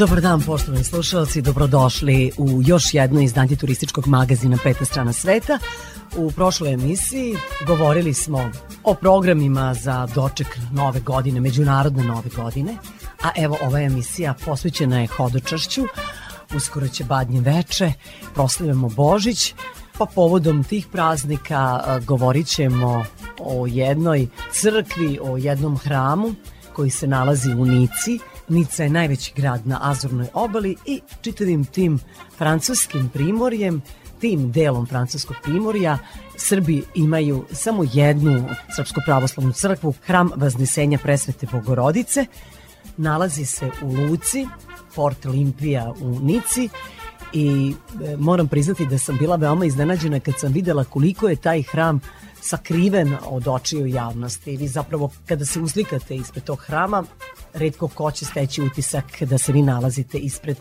Dobar dan, poštovani slušalci, dobrodošli u još jedno izdanje turističkog magazina Peta strana sveta. U prošloj emisiji govorili smo o programima za doček nove godine, međunarodne nove godine, a evo ova emisija posvećena je hodočašću, uskoro će badnje veče, proslavljamo Božić, pa povodom tih praznika govorit ćemo o jednoj crkvi, o jednom hramu koji se nalazi u Nici, Nica je najveći grad na Azurnoj obali i čitavim tim francuskim primorjem, tim delom francuskog primorja, Srbi imaju samo jednu srpsku pravoslavnu crkvu, hram Vaznesenja presvete Bogorodice, nalazi se u Luci, Port Limpija u Nici i e, moram priznati da sam bila veoma iznenađena kad sam videla koliko je taj hram sakriven od očiju javnosti. Vi zapravo kada se uzlikate ispred tog hrama, redko ko će steći utisak da se vi nalazite ispred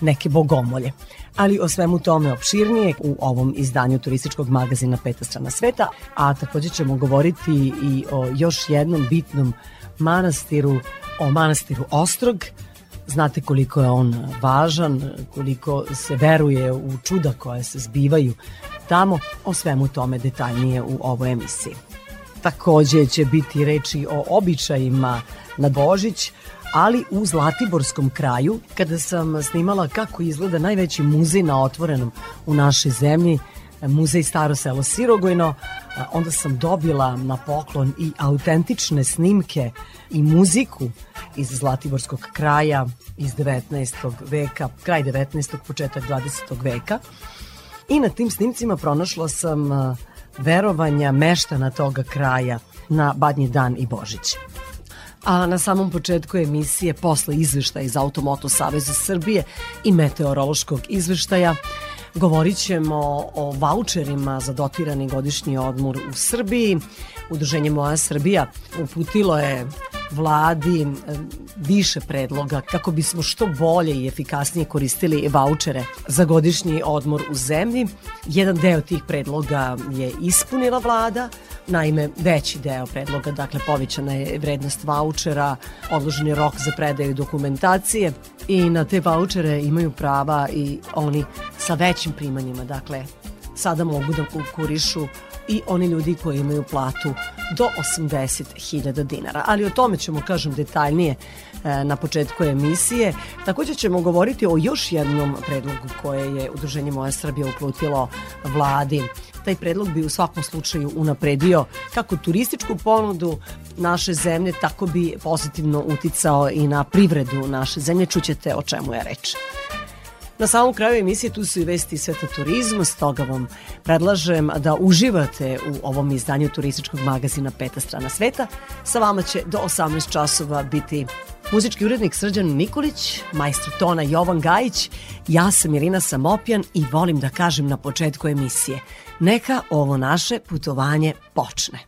neke bogomolje. Ali o svemu tome opširnije u ovom izdanju turističkog magazina Peta strana sveta, a takođe ćemo govoriti i o još jednom bitnom manastiru, o manastiru Ostrog, Znate koliko je on važan, koliko se veruje u čuda koje se zbivaju tamo, o svemu tome detaljnije u ovoj emisiji. Takođe će biti reči o običajima na Božić, ali u Zlatiborskom kraju, kada sam snimala kako izgleda najveći muzej na otvorenom u našoj zemlji, muzej Staro selo Sirogojno, onda sam dobila na poklon i autentične snimke i muziku iz Zlatiborskog kraja iz 19. veka, kraj 19. početak 20. veka. I na tim snimcima pronašla sam verovanja meštana toga kraja na Badnji dan i Božić. A na samom početku emisije, posle izveštaja iz Automoto Saveza Srbije i meteorološkog izveštaja, govorit ćemo o voucherima za dotirani godišnji odmor u Srbiji. Udruženje Moja Srbija uputilo je vladi više predloga kako bismo što bolje i efikasnije koristili vouchere za godišnji odmor u zemlji. Jedan deo tih predloga je ispunila vlada, naime veći deo predloga, dakle povećana je vrednost vouchera, odložen je rok za predaju dokumentacije i na te vouchere imaju prava i oni sa većim primanjima, dakle sada mogu da konkurišu i oni ljudi koji imaju platu do 80.000 dinara. Ali o tome ćemo, kažem, detaljnije e, na početku emisije. Takođe ćemo govoriti o još jednom predlogu koje je Udruženje Moja Srbija uplutilo vladi. Taj predlog bi u svakom slučaju unapredio kako turističku ponudu naše zemlje, tako bi pozitivno uticao i na privredu naše zemlje. Čućete o čemu je reč. Na samom kraju emisije tu su i vesti sveta turizma, stoga vam predlažem da uživate u ovom izdanju turističkog magazina Peta strana sveta. Sa vama će do 18 časova biti muzički urednik Srđan Nikolić, majstor tona Jovan Gajić, ja sam Irina Samopjan i volim da kažem na početku emisije, neka ovo naše putovanje počne.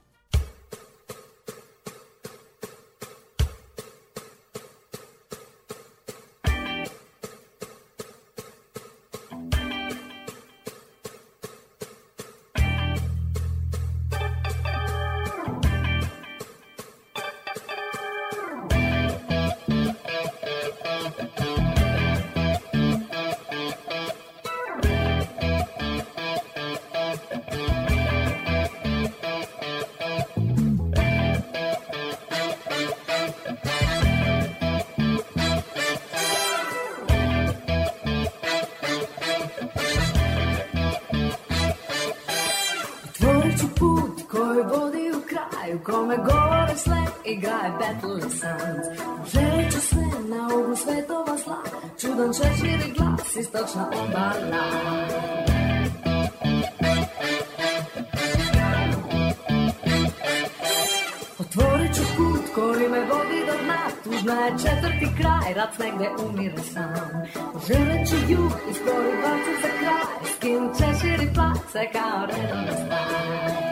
co obalá. Otvorit ću put koji me vodi do dna Tužna je četvrti kraj, rat negde umire sam Želit ću jug i skoro bacim za kraj S kim češiri place kao redovno stan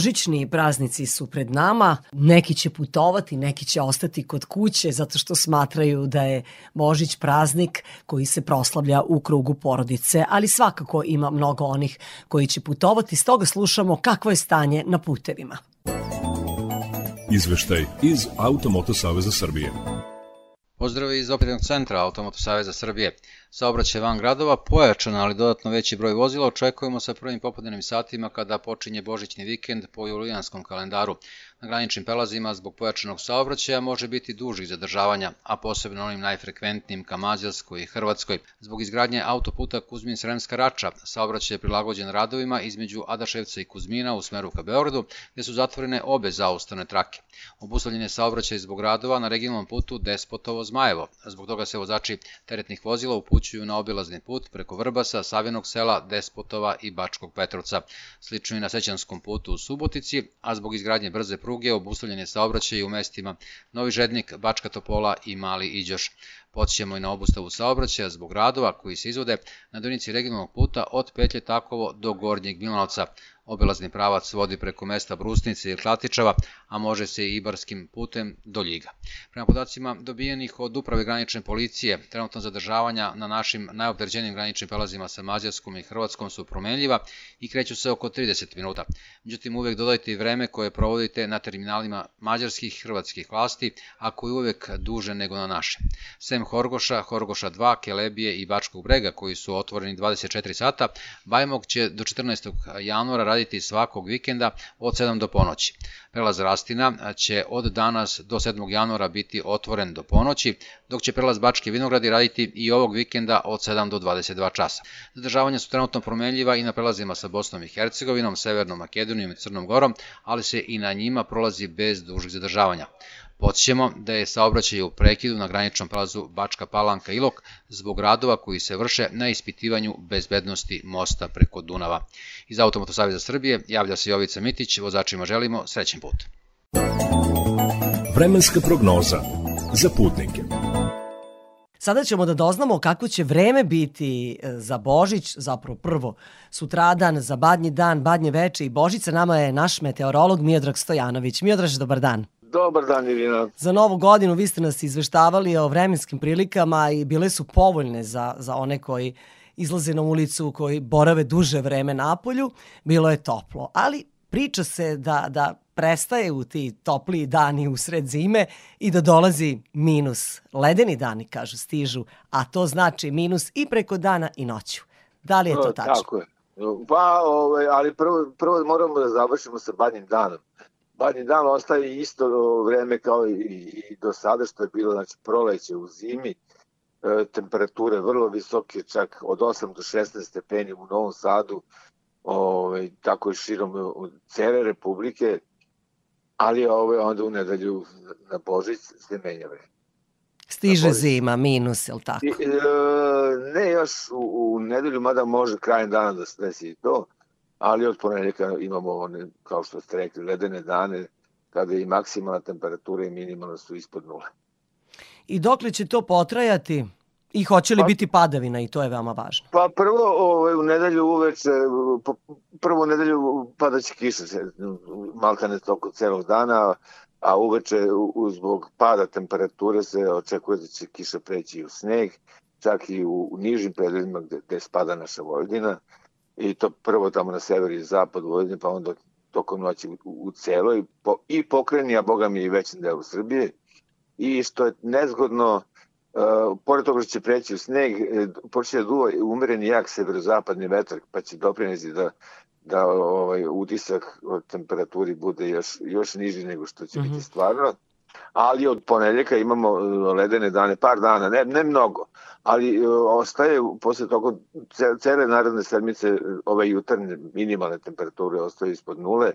Božićni praznici su pred nama, neki će putovati, neki će ostati kod kuće zato što smatraju da je Božić praznik koji se proslavlja u krugu porodice, ali svakako ima mnogo onih koji će putovati, stoga slušamo kakvo je stanje na putevima. Izveštaj iz Automoto Saveza Srbije. Pozdrav iz operativnog centra Automoto Saveza Srbije. Saobraćaj van gradova pojačan, ali dodatno veći broj vozila očekujemo sa prvim popodnevnim satima kada počinje božićni vikend po julijanskom kalendaru. Na graničnim prelazima zbog pojačanog saobraćaja može biti dužih zadržavanja, a posebno onim najfrekventnijim ka Mađarskoj i Hrvatskoj. Zbog izgradnje autoputa Kuzmin-Sremska Rača, saobraćaj je prilagođen radovima između Adaševca i Kuzmina u smeru ka Beogradu, gde su zatvorene obe zaustavne trake. Obuslavljen je saobraćaj zbog radova na regionalnom putu Despotovo-Zmajevo. Zbog toga se vozači teretnih vozila upućuju na obilazni put preko Vrbasa, Savinog sela, Despotova i Bačkog Petrovca. Slično i na Sećanskom putu u Subotici, a zbog izgradnje brze pruge obustavljen je saobraćaj u mestima Novi Žednik, Bačka Topola i Mali Iđoš. Podsjećamo i na obustavu saobraćaja zbog radova koji se izvode na donici regionalnog puta od Petlje Takovo do Gornjeg Milanovca. Obilazni pravac vodi preko mesta Brusnice i Klatičava, a može se i Ibarskim putem do Ljiga. Prema podacima dobijenih od Uprave granične policije, trenutno zadržavanja na našim najopterećenim graničnim prelazima sa Mađarskom i Hrvatskom su promenljiva i kreću se oko 30 minuta. Međutim, uvek dodajte i vreme koje provodite na terminalima mađarskih i hrvatskih vlasti, a koji uvek duže nego na naše. Sem Horgoša, Horgoša 2, Kelebije i Bačkog brega, koji su otvoreni 24 sata, Bajmog će do 14. januara raditi svakog vikenda od 7 do ponoći. Prelaz Rastina će od danas do 7. januara biti otvoren do ponoći, dok će prelaz Bačke Vinogradi raditi i ovog vikenda od 7 do 22 časa. Zadržavanja su trenutno promenljiva i na prelazima sa Bosnom i Hercegovinom, Severnom Makedonijom i Crnom Gorom, ali se i na njima prolazi bez dužih zadržavanja. Podsjećamo da je saobraćaj u prekidu na graničnom prelazu Bačka Palanka Ilok zbog radova koji se vrše na ispitivanju bezbednosti mosta preko Dunava. Iz Automoto Savjeza Srbije javlja se Jovica Mitić, vozačima želimo srećen put. Vremenska prognoza za putnike. Sada ćemo da doznamo kako će vreme biti e, za Božić, zapravo prvo sutradan, za badnji dan, badnje veče i Božica. Nama je naš meteorolog Miodrag Stojanović. Miodraž, dobar dan. Dobar dan, Irina. Za novu godinu vi ste nas izveštavali o vremenskim prilikama i bile su povoljne za, za one koji izlaze na ulicu, koji borave duže vreme na polju. Bilo je toplo, ali priča se da, da prestaje u ti topliji dani usred zime i da dolazi minus. Ledeni dani, kažu, stižu, a to znači minus i preko dana i noću. Da li je to tačno? Tako je. Pa, ovaj, ali prvo, prvo moramo da završimo sa badnjim danom. Badnji dan ostaje isto vreme kao i, i do sada što je bilo, znači proleće u zimi, e, temperature vrlo visoke, čak od 8 do 16 stepeni u Novom Sadu, ovaj, tako i širom cele republike, ali ovaj, onda u nedelju na Božić se menja vreme. Stiže zima, minus, je li tako? I, e, ne još u, u nedelju, mada može krajem dana da se desi to, ali od ponedjeljaka imamo one, kao što ste rekli, ledene dane, kada i maksimalna temperatura i minimalna su ispod nule. I dokle će to potrajati? I hoće li pa, biti padavina i to je veoma važno? Pa prvo ovaj, u nedelju uveče, prvo u nedelju padaće kiša, maltane toko celog dana, a uveče zbog pada temperature se očekuje da će kiša preći u sneg, čak i u, u nižim predelima gde, gde spada naša Vojvodina i to prvo tamo na severu i zapadu Vojvodine, pa onda tokom noći u, u celoj po, i pokreni, a boga mi i većem delu Srbije. I što je nezgodno, Uh, pored toga što će preći u sneg, e, počne da duva umereni jak severozapadni vetar, pa će doprinesti da, da ovaj, utisak od temperaturi bude još, još niži nego što će mm -hmm. biti stvarno. Ali od ponedeljaka imamo e, ledene dane, par dana, ne, ne mnogo, ali uh, ostaje posle toga cele naredne sedmice ove jutarnje minimalne temperature ostaju ispod nule,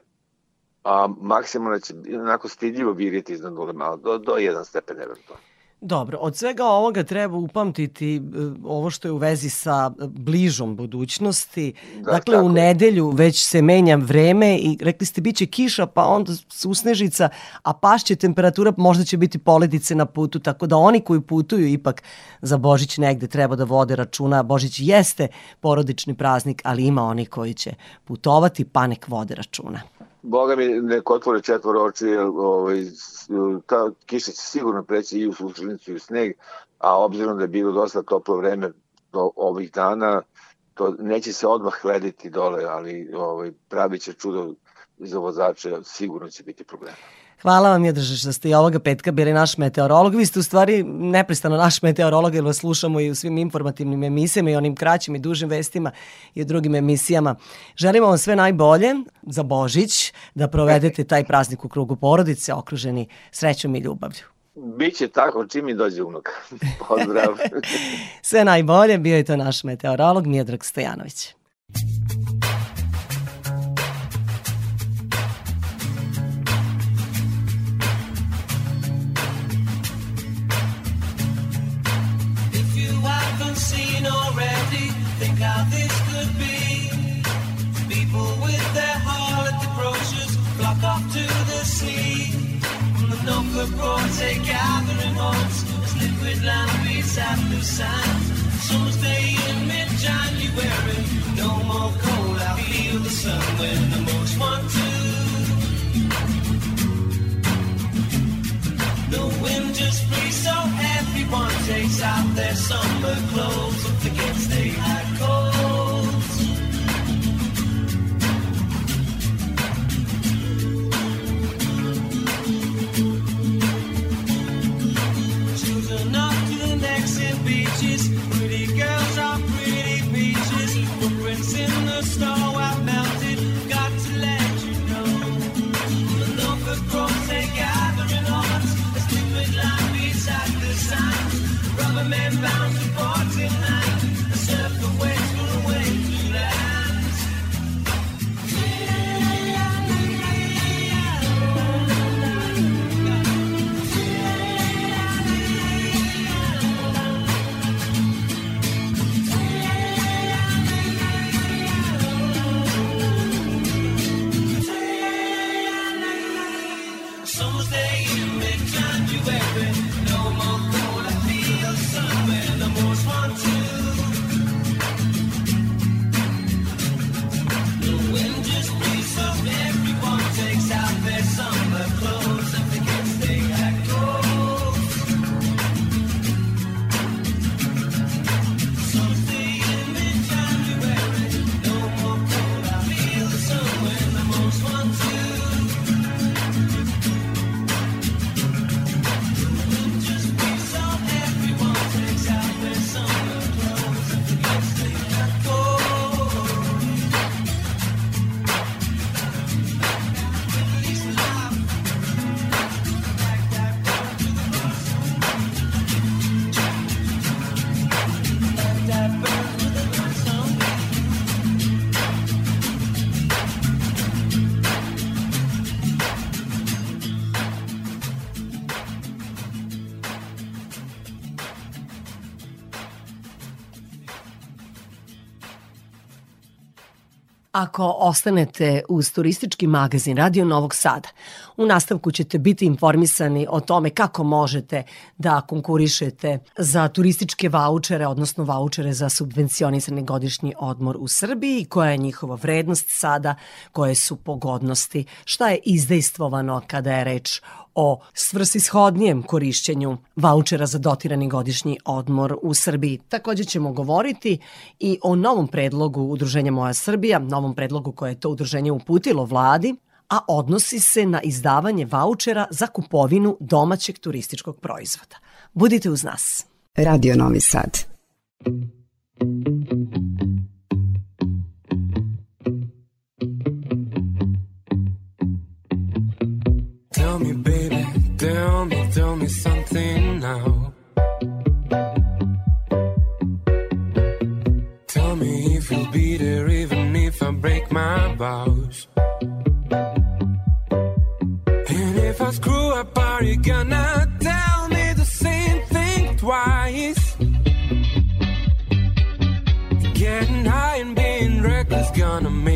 a maksimalno će onako stidljivo viriti iznad nule malo, do, do 1 stepen eventualno. Dobro, od svega ovoga treba upamtiti e, ovo što je u vezi sa bližom budućnosti. Da, dakle, u nedelju već se menja vreme i rekli ste biće kiša, pa onda susnežica, a pašće temperatura, možda će biti poledice na putu, tako da oni koji putuju ipak za Božić negde treba da vode računa. Božić jeste porodični praznik, ali ima oni koji će putovati, pa nek vode računa. Boga mi nek otvore četvor oči, ovaj, ta kiša će sigurno preći i u sučelnicu i u sneg, a obzirom da je bilo dosta toplo vreme do ovih dana, to neće se odmah lediti dole, ali ovaj, pravi će čudo za vozače, sigurno će biti problema. Hvala vam, Jedražeš, da ste i ovoga petka bili naš meteorolog. Vi ste u stvari neprestano naš meteorolog, jer vas slušamo i u svim informativnim emisijama i onim kraćim i dužim vestima i u drugim emisijama. Želimo vam sve najbolje za Božić, da provedete taj praznik u krugu porodice, okruženi srećom i ljubavlju. Biće tako čim mi dođe unuk. Pozdrav. sve najbolje, bio je to naš meteorolog Mijedrag Stojanović. seen already. Think how this could be. People with their harlot approaches flock off to the sea. From the Noka Broadway gathering horns as liquid land lampreys at the sand. Summer's day in mid-January, no more cold. I feel the sun when the most want to. The wind just breeze so everyone takes out their summer clothes and forgets they had colds. Ako ostanete uz turistički magazin Radio Novog Sada. U nastavku ćete biti informisani o tome kako možete da konkurišete za turističke vaučere, odnosno vaučere za subvencionisani godišnji odmor u Srbiji, koja je njihova vrednost sada, koje su pogodnosti, šta je izdejstvovano kada je reč o svrsishodnijem korišćenju vaučera za dotirani godišnji odmor u Srbiji. Takođe ćemo govoriti i o novom predlogu Udruženja Moja Srbija, novom predlogu koje je to udruženje uputilo vladi, a odnosi se na izdavanje vaučera za kupovinu domaćeg turističkog proizvoda. Budite uz nas. Radio Novi Sad. Tell me, something now. Tell me if you'll be there even if I break my vows. And if I screw up, are you gonna tell me the same thing twice? Getting high and being reckless gonna make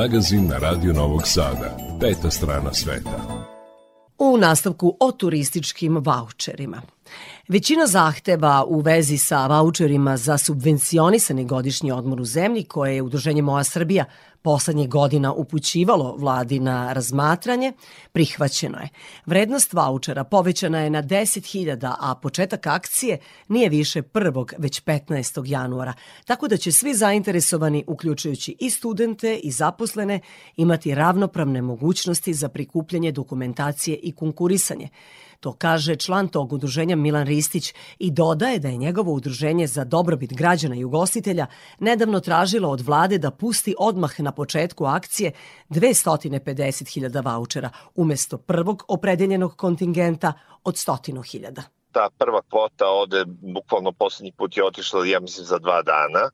magazin na Radio Novog Sada. Peta strana sveta. U nastavku o turističkim vaučerima. Većina zahteva u vezi sa vaučerima za subvencionisani godišnji odmor u zemlji koje je Udruženje Moja Srbija poslednjih godina upućivalo vladi na razmatranje, prihvaćeno je. Vrednost vaučera povećana je na 10.000, a početak akcije nije više 1. već 15. januara, tako da će svi zainteresovani, uključujući i studente i zaposlene, imati ravnopravne mogućnosti za prikupljanje dokumentacije i konkurisanje. To kaže član tog udruženja Milan Ristić i dodaje da je njegovo udruženje za dobrobit građana i ugostitelja nedavno tražilo od vlade da pusti odmah na početku akcije 250.000 vaučera umesto prvog opredeljenog kontingenta od 100.000. ta prva kvota ode, bukvalno poslednji put je otišla, ja mislim, za dva dana.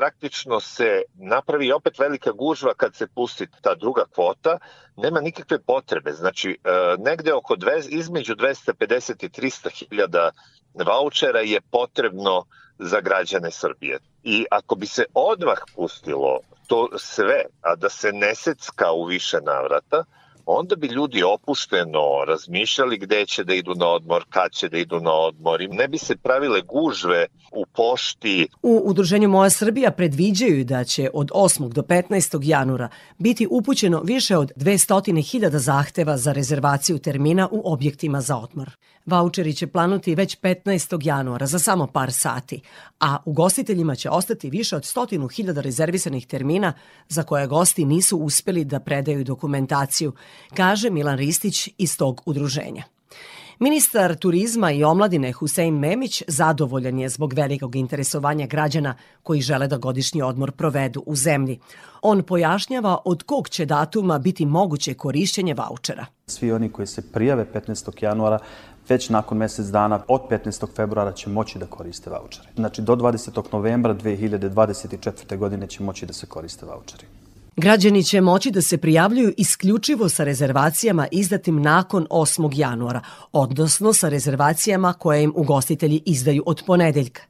Praktično se napravi opet velika gužva kad se pusti ta druga kvota, nema nikakve potrebe. Znači, e, negde oko dve, između 250 i 300 hiljada vouchera je potrebno za građane Srbije. I ako bi se odmah pustilo to sve, a da se ne secka u više navrata, onda bi ljudi opušteno razmišljali gde će da idu na odmor, kad će da idu na odmor i ne bi se pravile gužve u pošti. U Udruženju Moja Srbija predviđaju da će od 8. do 15. januara biti upućeno više od 200.000 zahteva za rezervaciju termina u objektima za odmor. Vaučeri će planuti već 15. januara za samo par sati, a ugostiteljima će ostati više od 100.000 rezervisanih termina za koje gosti nisu uspeli da predaju dokumentaciju, kaže Milan Ristić iz tog udruženja. Ministar turizma i omladine Husein Memić zadovoljan je zbog velikog interesovanja građana koji žele da godišnji odmor provedu u zemlji. On pojašnjava od kog će datuma biti moguće korišćenje vaučera. Svi oni koji se prijave 15. januara već nakon mesec dana od 15. februara će moći da koriste vaučere. Znači do 20. novembra 2024. godine će moći da se koriste vaučeri. Građani će moći da se prijavljuju isključivo sa rezervacijama izdatim nakon 8. januara, odnosno sa rezervacijama koje im ugostitelji izdaju od ponedeljka.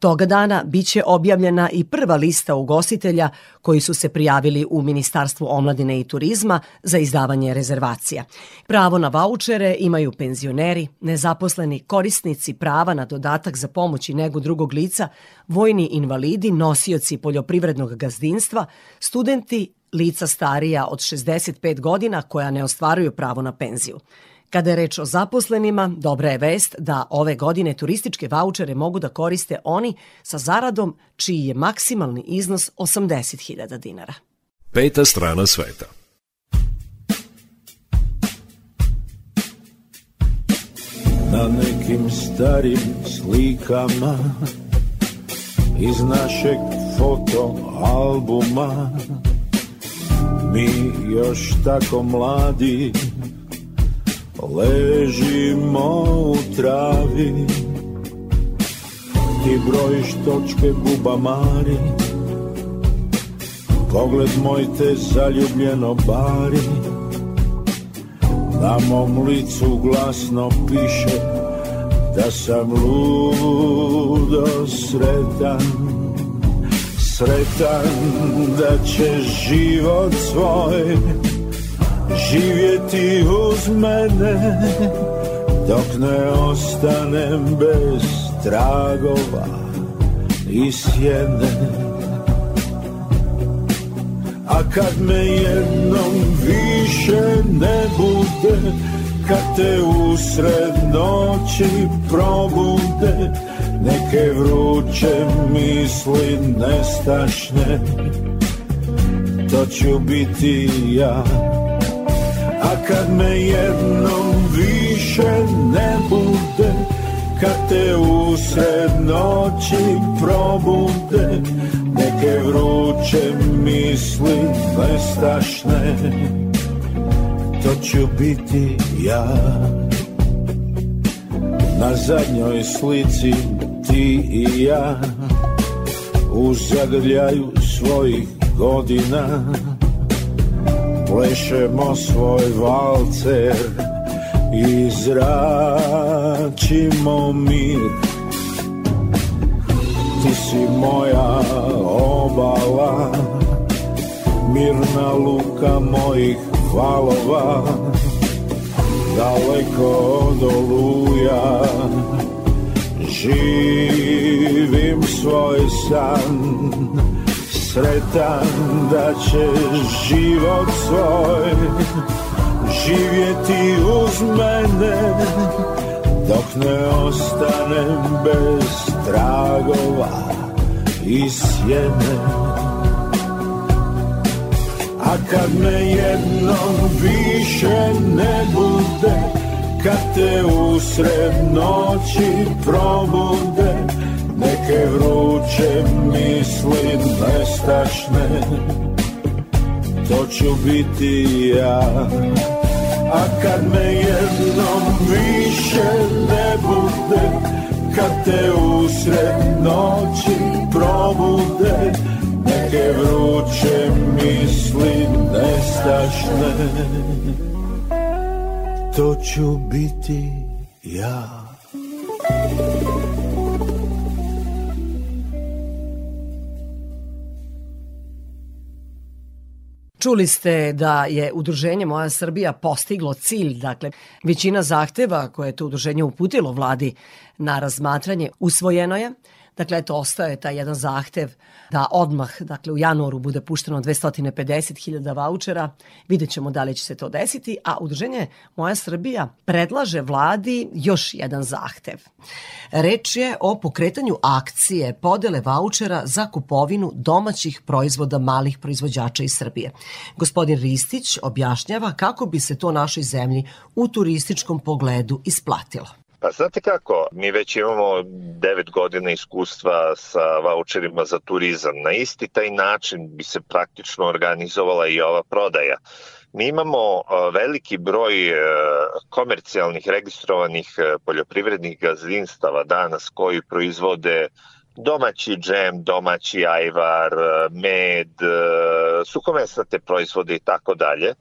Toga dana biće objavljena i prva lista ugostitelja koji su se prijavili u Ministarstvu omladine i turizma za izdavanje rezervacija. Pravo na vaučere imaju penzioneri, nezaposleni, korisnici prava na dodatak za pomoć i negu drugog lica, vojni invalidi, nosioci poljoprivrednog gazdinstva, studenti, lica starija od 65 godina koja ne ostvaruju pravo na penziju. Kada je reč o zaposlenima, dobra je vest da ove godine turističke vaučere mogu da koriste oni sa zaradom čiji je maksimalni iznos 80.000 dinara. Peta strana sveta. Na nekim starim slikama iz našeg fotoalbuma mi još tako mladi Ležimo u travi Ti brojiš točke bubamari Pogled moj te zaljubljeno bari. Na mom licu glasno piše Da sam ludo sretan. Sretan da će život svoj živjeti uz mene dok ne ostanem bez tragova i sjene. A kad me jednom više ne bude kad te usred noći probude neke vruće misli nestašne to ću biti ja kad me jednom više ne bude Kad te usred noći probude Neke vruće misli nestašne To ću biti ja. Na zadnjoj slici ti i ja U zagrljaju svojih godina plešemo svoj valcer i zračimo mir. Ti si moja obala mirna luka mojih valova. Daleko od oluja živim svoj san sretan da će život svoj živjeti uz mene dok ne ostanem bez tragova i sjene. A kad me jednom više ne bude kad te usred noći probude neke vruće misli nestašne. To ću biti ja. A kad me jednom više ne bude kad te usred noći probude neke vruće misli nestašne. To ću biti ja Čuli ste da je udruženje Moja Srbija postiglo cilj, dakle većina zahteva koje je to udruženje uputilo vladi na razmatranje usvojeno je. Dakle, eto, ostaje taj jedan zahtev da odmah, dakle, u januaru bude pušteno 250.000 vouchera. Vidjet ćemo da li će se to desiti, a udruženje Moja Srbija predlaže vladi još jedan zahtev. Reč je o pokretanju akcije podele vouchera za kupovinu domaćih proizvoda malih proizvođača iz Srbije. Gospodin Ristić objašnjava kako bi se to našoj zemlji u turističkom pogledu isplatilo. Pa znate kako, mi već imamo devet godina iskustva sa voucherima za turizam. Na isti taj način bi se praktično organizovala i ova prodaja. Mi imamo veliki broj komercijalnih registrovanih poljoprivrednih gazdinstava danas koji proizvode domaći džem, domaći ajvar, med, suhomesnate proizvode i tako dalje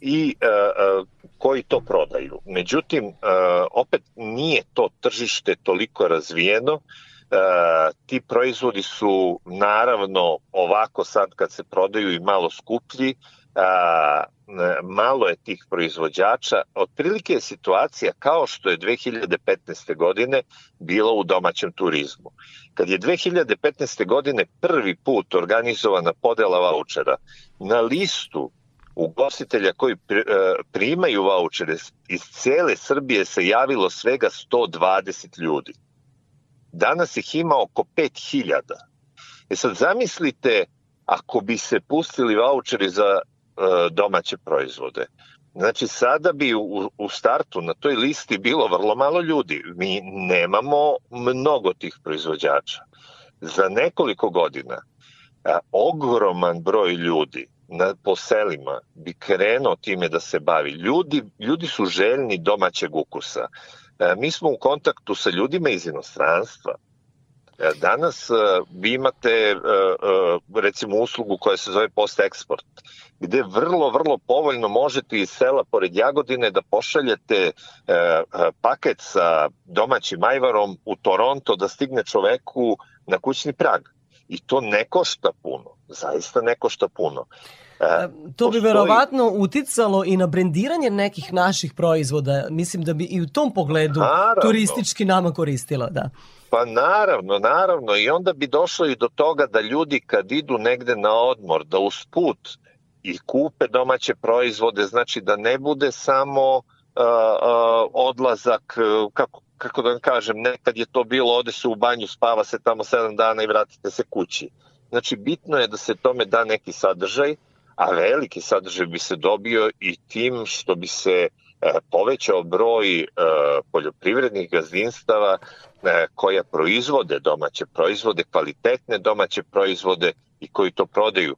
i uh, koji to prodaju. Međutim, uh, opet nije to tržište toliko razvijeno, uh, ti proizvodi su naravno ovako sad kad se prodaju i malo skuplji, a, malo je tih proizvođača. Otprilike je situacija kao što je 2015. godine bilo u domaćem turizmu. Kad je 2015. godine prvi put organizovana podela vouchera, na listu ugostitelja koji e, primaju vouchere iz cele Srbije se javilo svega 120 ljudi. Danas ih ima oko 5000. E sad zamislite ako bi se pustili voucheri za e, domaće proizvode. Znači sada bi u, u startu na toj listi bilo vrlo malo ljudi. Mi nemamo mnogo tih proizvođača. Za nekoliko godina a, ogroman broj ljudi na, po selima bi krenuo time da se bavi. Ljudi, ljudi su željni domaćeg ukusa. E, mi smo u kontaktu sa ljudima iz inostranstva. E, danas e, vi imate e, e, recimo uslugu koja se zove post-eksport, gde vrlo, vrlo povoljno možete iz sela pored Jagodine da pošaljete e, e, paket sa domaćim ajvarom u Toronto da stigne čoveku na kućni prag. I to ne košta puno, zaista ne košta puno. E, to bi verovatno uticalo i na brendiranje nekih naših proizvoda. Mislim da bi i u tom pogledu naravno. turistički nama koristilo, da. Pa naravno, naravno. I onda bi došlo i do toga da ljudi kad idu negde na odmor, da usput i kupe domaće proizvode, znači da ne bude samo uh, odlazak, kako, kako da vam kažem, nekad je to bilo, ode se u banju, spava se tamo 7 dana i vratite se kući. Znači, bitno je da se tome da neki sadržaj, a veliki sadržaj bi se dobio i tim što bi se e, povećao broj e, poljoprivrednih gazdinstava e, koja proizvode domaće proizvode, kvalitetne domaće proizvode i koji to prodaju.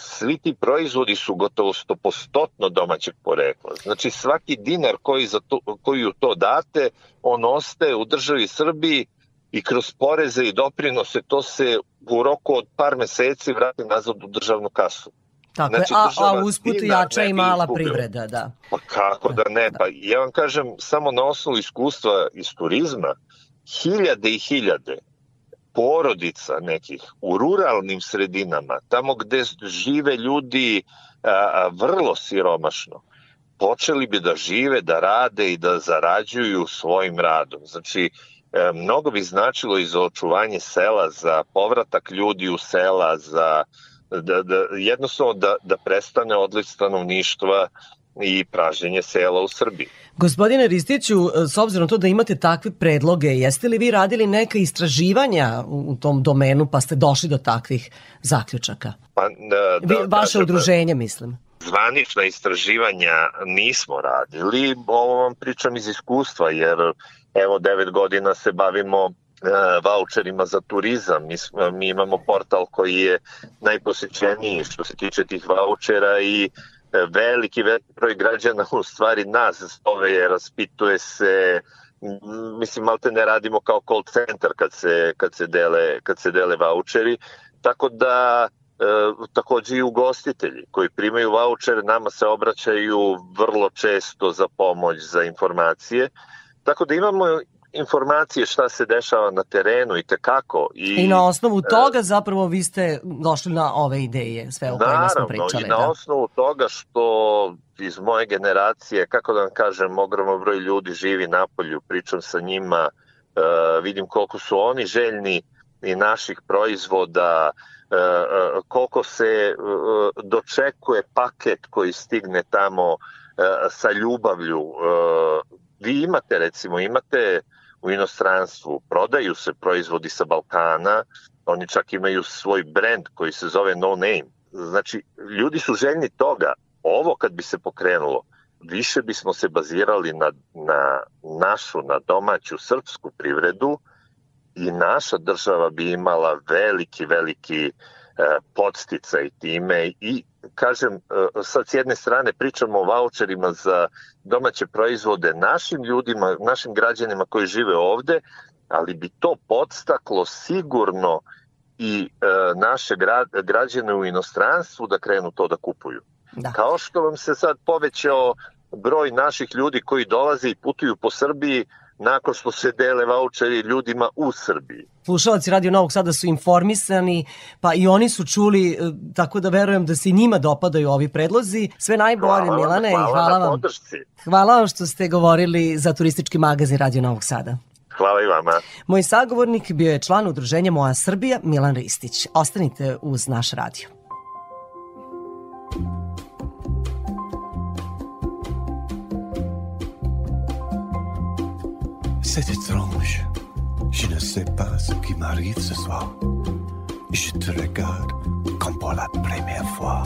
Svi ti proizvodi su gotovo stopostotno domaćeg porekla. Znači svaki dinar koji, za to, koji u to date, on ostaje u državi Srbiji i kroz poreze i doprinose to se u roku od par meseci vrati nazad u državnu kasu. Tako znači, je, a, a usput jača i mala izgubila. privreda, da. Pa kako da ne, pa ja vam kažem, samo na osnovu iskustva iz turizma, hiljade i hiljade porodica nekih u ruralnim sredinama, tamo gde žive ljudi a, a, vrlo siromašno, počeli bi da žive, da rade i da zarađuju svojim radom. Znači, e, mnogo bi značilo i za očuvanje sela, za povratak ljudi u sela, za da, da, jednostavno da, da prestane odliv stanovništva i pražnjenje sela u Srbiji. Gospodine Ristiću, s obzirom to da imate takve predloge, jeste li vi radili neka istraživanja u tom domenu pa ste došli do takvih zaključaka? Pa, da, da, vi, vaše da, udruženje, mislim. Zvanična istraživanja nismo radili, ovo vam pričam iz iskustva, jer evo devet godina se bavimo E, voucherima za turizam. Mi, mi imamo portal koji je najposećeniji što se tiče tih vouchera i e, veliki, veliki broj građana u stvari nas zove, raspituje se, mislim, malte ne radimo kao call center kad se, kad se, dele, kad se dele voucheri, tako da e, takođe i ugostitelji koji primaju voucher nama se obraćaju vrlo često za pomoć, za informacije, tako da imamo informacije šta se dešava na terenu i tekako. I, I na osnovu e, toga zapravo vi ste došli na ove ideje, sve o kojima smo Naravno, pričali. i na da. osnovu toga što iz moje generacije, kako da vam kažem, ogroman broj ljudi živi napolju, pričam sa njima, e, vidim koliko su oni željni i naših proizvoda, e, koliko se dočekuje paket koji stigne tamo sa ljubavlju. Vi imate, recimo, imate u inostranstvu, prodaju se proizvodi sa Balkana, oni čak imaju svoj brend koji se zove No Name. Znači, ljudi su željni toga. Ovo kad bi se pokrenulo, više bismo se bazirali na, na našu, na domaću srpsku privredu i naša država bi imala veliki, veliki e, podsticaj time i kažem, e, sad s jedne strane pričamo o voucherima za domaće proizvode našim ljudima, našim građanima koji žive ovde, ali bi to podstaklo sigurno i e, naše gra- građane u inostranstvu da krenu to da kupuju. Da. Kao što vam se sad povećao broj naših ljudi koji dolaze i putuju po Srbiji nakon što se dele voucheri ljudima u Srbiji. Slušalci Radio Novog Sada su informisani, pa i oni su čuli, e, tako da verujem da se i njima dopadaju ovi predlozi. Sve najbolje, Hvala Milane, i hvala hvala na vam. podršci. Hvala vam što ste govorili za turistički magazin Radio Novog Sada. Hvala i vama. Moj sagovornik bio je član udruženja Moja Srbija, Milan Ristić. Ostanite uz naš radio. C'est étrange. Je ne sais pas ce qui m'arrive ce soir. Je te regarde comme pour la première fois.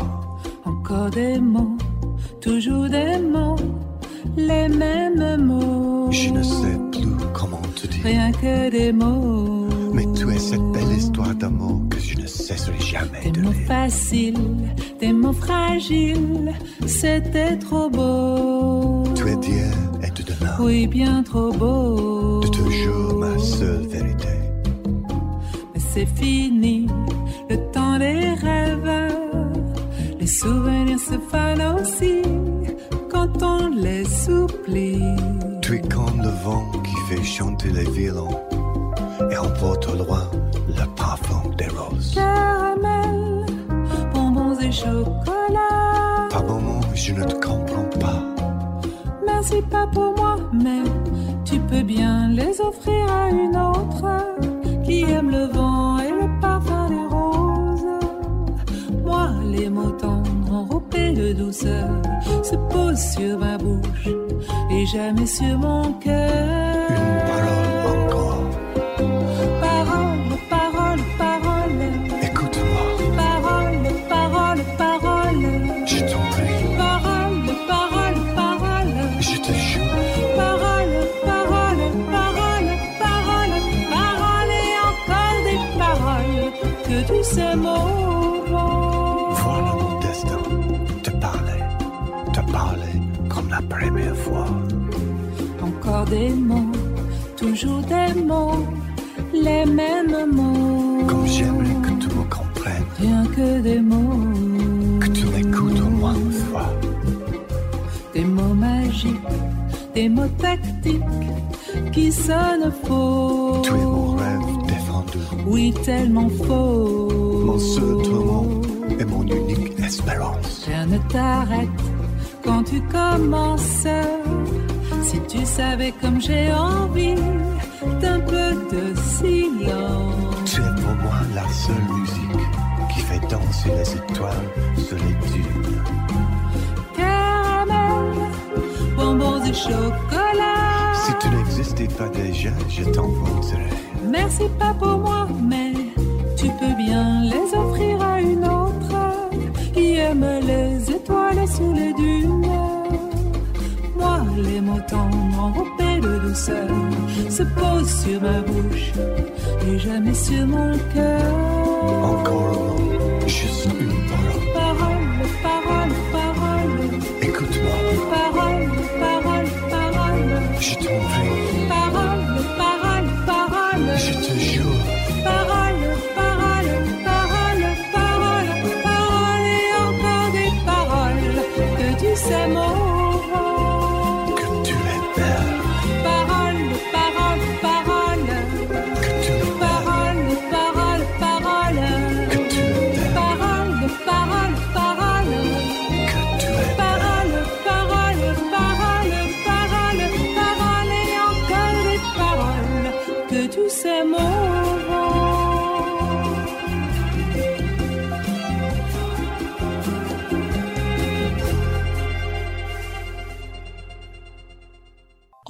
Encore des mots, toujours des mots, les mêmes mots. Je ne sais plus comment te dire. Rien que des mots. Mais tu es cette belle histoire d'amour que je ne cesserai jamais Des de mots lire. faciles, des mots fragiles, c'était trop beau. Tu es d'hier et de demain. Oui, bien trop beau. Toujours ma seule vérité. Mais c'est fini, le temps des rêves. Les souvenirs se fanent aussi quand on les oublie. Tu es comme le vent qui fait chanter les violons et emporte au loin le parfum des roses. Caramel, bonbons et chocolat. Par moments, je ne te comprends pas. Merci pas pour moi, mais tu peux bien les offrir à une autre qui aime le vent et le parfum des roses. Moi, les mots tendres enrobés de douceur se posent sur ma bouche et jamais sur mon cœur. Des mots, toujours des mots, les mêmes mots. Comme j'aimerais que tu me comprennes, Rien que des mots, que tu m'écoutes au moins une fois. des mots magiques, des mots tactiques qui sonnent faux. Tu es mon rêve défendu, Oui, tellement faux. mon seul tourment et mon unique espérance. Rien ne t'arrête quand tu commences. Si tu savais comme j'ai envie d'un peu de silence. Tu es pour moi la seule musique qui fait danser les étoiles sur les dunes. Caramel, bonbons et chocolat. Si tu n'existais pas déjà, je t'inventerais. Merci pas pour moi, mais tu peux bien les offrir à une autre qui aime les étoiles sous les dunes. Les mots tendres enrobés de douceur se posent sur ma bouche et jamais sur mon cœur. Encore un mot, juste une parole. Parole, parole, parole, Écoute-moi, parole, parole, parole, je t'en prie,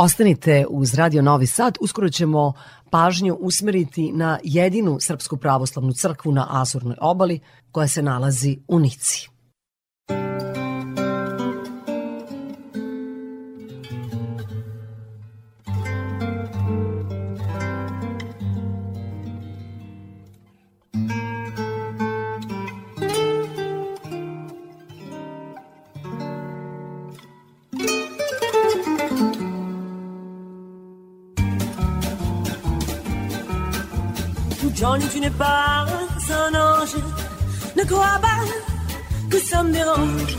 Ostanite uz Radio Novi Sad, uskoro ćemo pažnju usmeriti na jedinu Srpsku pravoslavnu crkvu na Azurnoj obali koja se nalazi u Nici. Tu n'es pas un ange. Ne crois pas que ça me dérange.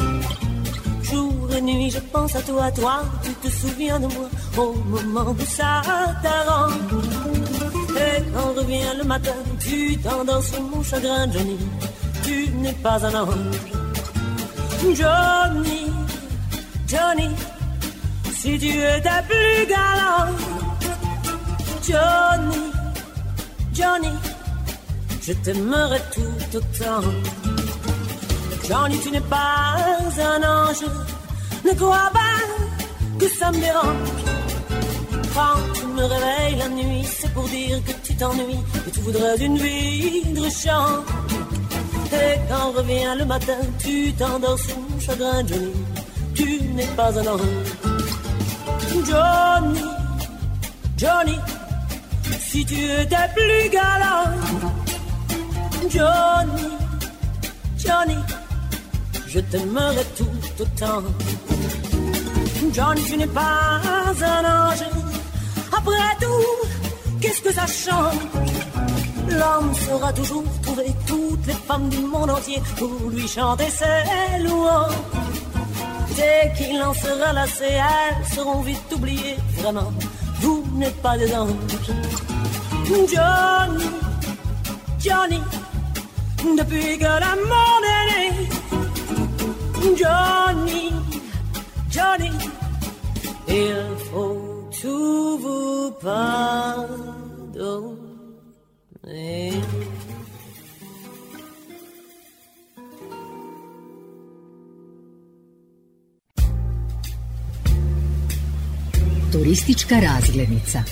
Jour et nuit, je pense à toi, toi. Tu te souviens de moi au moment où ça t'arrange. Et quand revient le matin, tu t'endors sur mon chagrin, Johnny. Tu n'es pas un ange. Johnny, Johnny, si tu étais plus galant. Johnny, Johnny, je t'aimerais tout autant. Johnny, tu n'es pas un ange, ne crois pas que ça me dérange. Quand tu me réveilles la nuit, c'est pour dire que tu t'ennuies, que tu voudrais une vie de chant. Et quand revient le matin, tu t'endors sur mon chagrin, Johnny, tu n'es pas un ange. Johnny, Johnny, si tu étais plus galant. Johnny, Johnny, je t'aimerais tout autant. Johnny, tu n'es pas un ange. Après tout, qu'est-ce que ça change? L'homme saura toujours trouver toutes les femmes du monde entier pour lui chanter ses louanges. Dès qu'il en sera lassé, elles seront vite oubliées. Vraiment, vous n'êtes pas des anges. Johnny, Johnny, depuis que l'amour est né. Johnny, Johnny, il faut tout vous pardonner. Turistička razglednica.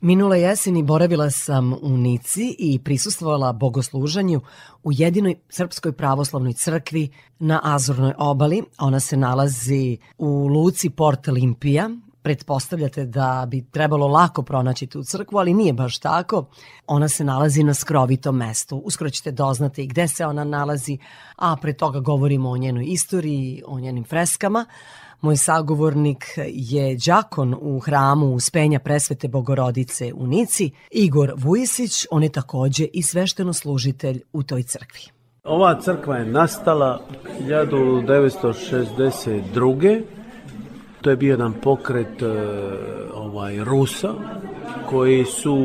Minule jeseni boravila sam u Nici i prisustvovala bogosluženju u jedinoj srpskoj pravoslavnoj crkvi na Azurnoj obali. Ona se nalazi u luci Port Olimpija. Pretpostavljate da bi trebalo lako pronaći tu crkvu, ali nije baš tako. Ona se nalazi na skrovitom mestu. Uskoro ćete doznati gde se ona nalazi, a pre toga govorimo o njenoj istoriji, o njenim freskama. Moj sagovornik je đakon u hramu Uspenja presvete Bogorodice u Nici, Igor Vujisić, on je takođe i svešteno služitelj u toj crkvi. Ova crkva je nastala 1962. To je bio jedan pokret e, ovaj Rusa koji su e,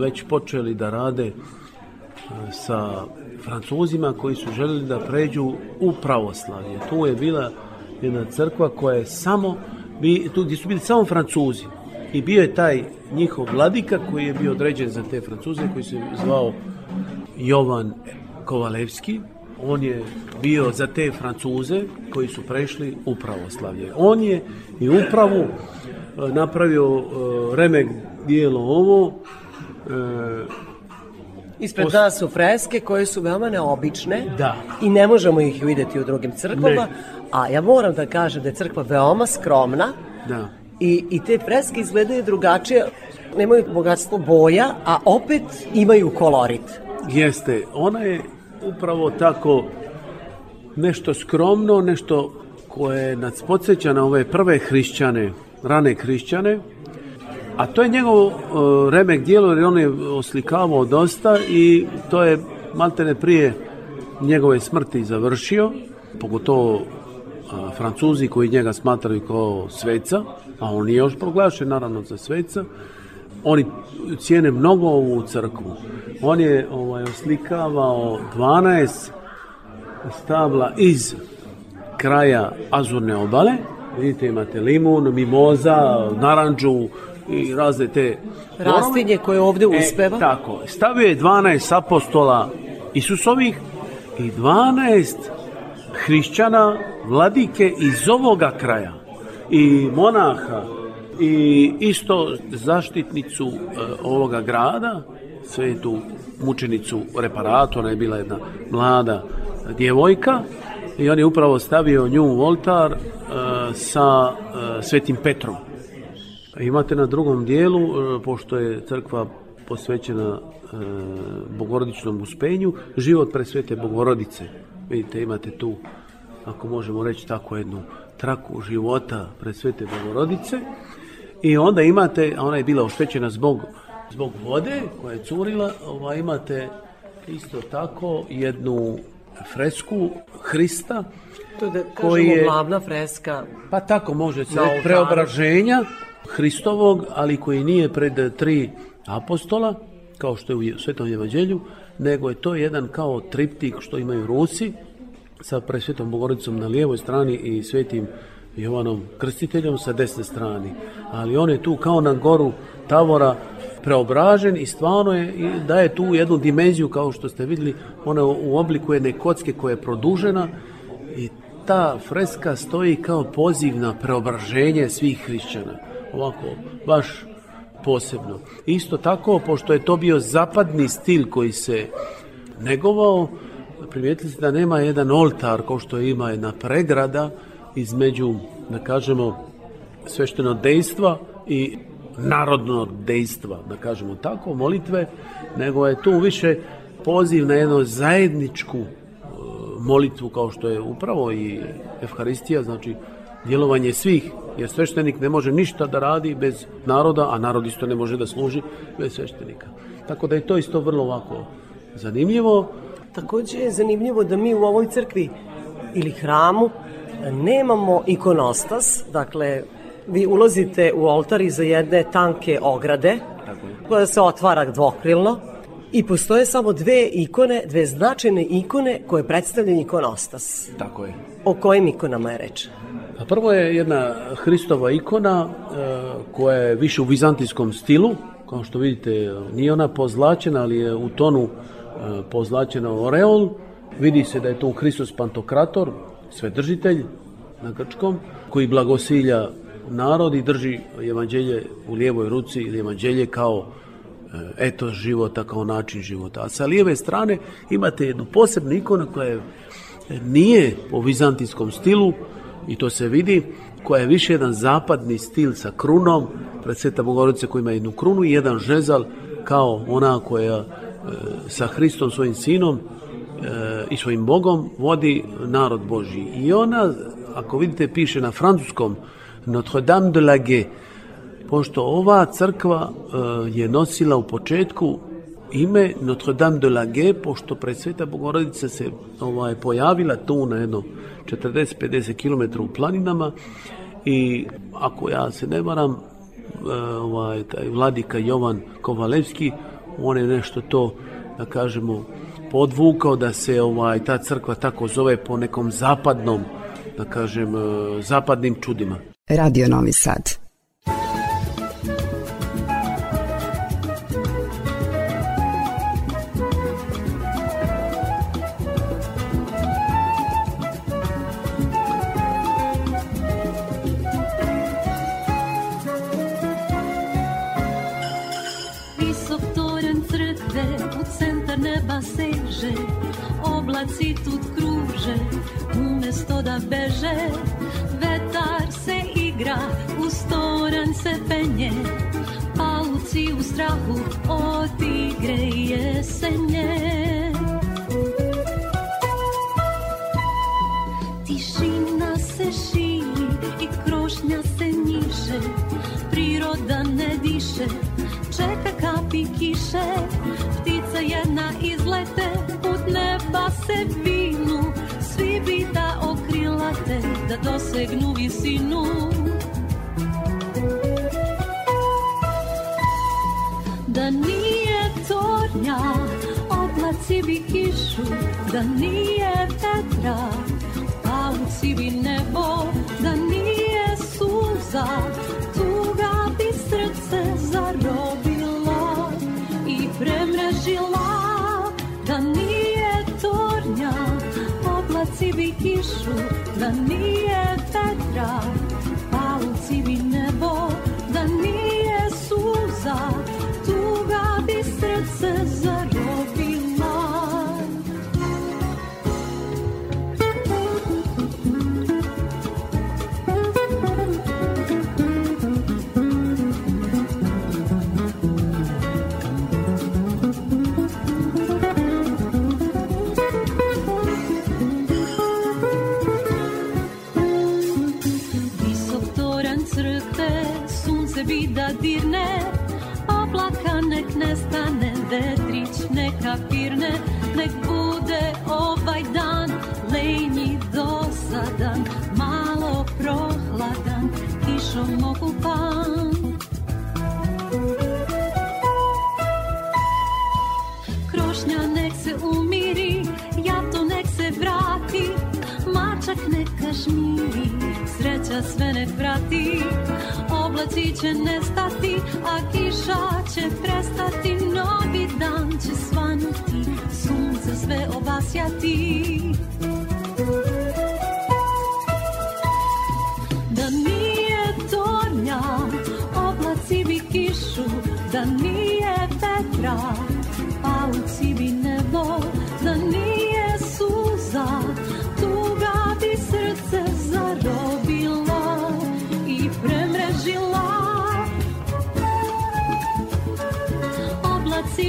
već počeli da rade e, sa Francuzima koji su želeli da pređu u pravoslavlje. Tu je bila jedna crkva koja je samo, bi, tu gdje su bili samo Francuzi. I bio je taj njihov vladika koji je bio određen za te Francuze, koji se zvao Jovan Kovalevski. On je bio za te Francuze koji su prešli u pravoslavlje. On je i upravu e, napravio e, remek dijelo ovo, Ispred nas su freske koje su veoma neobične Da. i ne možemo ih videti u drugim crkvama, Ne. a ja moram da kažem da je crkva veoma skromna Da. i, i te freske izgledaju drugačije, nemaju bogatstvo boja, a opet imaju kolorit. Jeste, ona je upravo tako nešto skromno, nešto koje nas podsjeća na ove prve hrišćane, rane hrišćane, a to je njegov uh, remek dijelo jer on je oslikavao dosta i to je maltene prije njegove smrti završio, pogotovo a, Francuzi koji njega smatraju kao sveca, a on nije još proglašen naravno za sveca, oni cijene mnogo ovu crkvu. On je ovaj, oslikavao 12 stabla iz kraja Azurne obale. Vidite, imate limun, mimoza, naranđu i razne te... Rastinje koje ovde uspeva. E, tako. Stavio je 12 apostola Isusovih i 12 hrišćana, vladike iz ovoga kraja i monaha i isto zaštitnicu e, ovoga grada, svetu mučenicu reparatu, ona je bila jedna mlada djevojka i on je upravo stavio nju u oltar e, sa e, svetim Petrom. Imate na drugom dijelu, e, pošto je crkva posvećena e, bogorodičnom uspenju, život presvete bogorodice. Vidite, imate tu, ako možemo reći tako, jednu traku života presvete bogorodice. I onda imate, a ona je bila oštećena zbog, zbog vode koja je curila, ova, imate isto tako jednu fresku Hrista To je da koji kažemo je- glavna freska. pa tako može se preobraženja Hristovog, ali koji nije pred tri apostola, kao što je u Svetom evanđelju, nego je to jedan kao triptik što imaju Rusi, sa presvetom Bogorodicom na lijevoj strani i svetim Jovanom Krstiteljom sa desne strani. Ali on je tu kao na goru Tavora preobražen i stvarno je, i daje tu jednu dimenziju kao što ste vidjeli, ona u obliku jedne kocke koja je produžena i ta freska stoji kao poziv na preobraženje svih hrišćana. Ovako, baš posebno. Isto tako, pošto je to bio zapadni stil koji se negovao, primijetili ste da nema jedan oltar kao što ima jedna pregrada između, da kažemo, svešteno dejstva i narodno dejstva, da kažemo tako, molitve, nego je tu više poziv na jednu zajedničku e, molitvu kao što je upravo i Evharistija, znači djelovanje svih, jer sveštenik ne može ništa da radi bez naroda, a narod isto ne može da služi bez sveštenika. Tako da je to isto vrlo ovako zanimljivo. Takođe je zanimljivo da mi u ovoj crkvi ili hramu nemamo ikonostas, dakle vi ulazite u oltar iza jedne tanke ograde koja se otvara dvokrilno i postoje samo dve ikone, dve značajne ikone koje predstavljaju ikonostas. Tako je. O kojim ikonama je reč? Prvo je jedna Hristova ikona e, koja je više u vizantijskom stilu, kao što vidite nije ona pozlačena, ali je u tonu e, pozlačena oreol. Vidi se da je to Hristos Pantokrator, svedržitelj na grčkom, koji blagosilja narod i drži evanđelje u lijevoj ruci ili evanđelje kao e, eto života, kao način života. A sa lijeve strane imate jednu posebnu ikonu koja je nije po vizantijskom stilu i to se vidi, koja je više jedan zapadni stil sa krunom, pred Sveta Bogorodice koja ima jednu krunu i jedan žezal kao ona koja e, sa Hristom svojim sinom e, i svojim Bogom vodi narod Božji. I ona, ako vidite, piše na francuskom Notre Dame de la Gue, pošto ova crkva e, je nosila u početku ime Notre Dame de la Gue, pošto pred Sveta Bogorodica se ovaj, pojavila tu na jedno 40-50 km u planinama i ako ja se ne varam, e, ovaj, taj vladika Jovan Kovalevski, on je nešto to, da kažemo, podvukao da se ovaj ta crkva tako zove po nekom zapadnom, da kažem, e, zapadnim čudima. Radio Novi Sad. Jesenje Tišina se širi i krošnja se njiše Priroda ne diše, čeka kapi kiše. Ptica jedna izlete, put neba se vinu. Svi bi da okrilate, da dosegnu visinu. Da nije tornja, oblaci bi kišu Da nije vetra, pauci bi nebo Da nije suza, tuga bi srce zarobila I premrežila Da nije tornja, oblaci Pavuci bi kišu, da nije vetra Pavuci bi nebo, da nije suza srce zarobila. Visok toran crkve, sunce bi da dirne, nek nestane, vetrić neka pirne, nek bude ovaj dan, lenji dosadan, malo prohladan, kišom okupan. Krošnja nek se umiri, jato nek se vrati, mačak neka žmiri, sreća sve nek vrati. Oblaci će nestati, a kiša će prestati, novi dan će svanuti, sunce sve obasjati.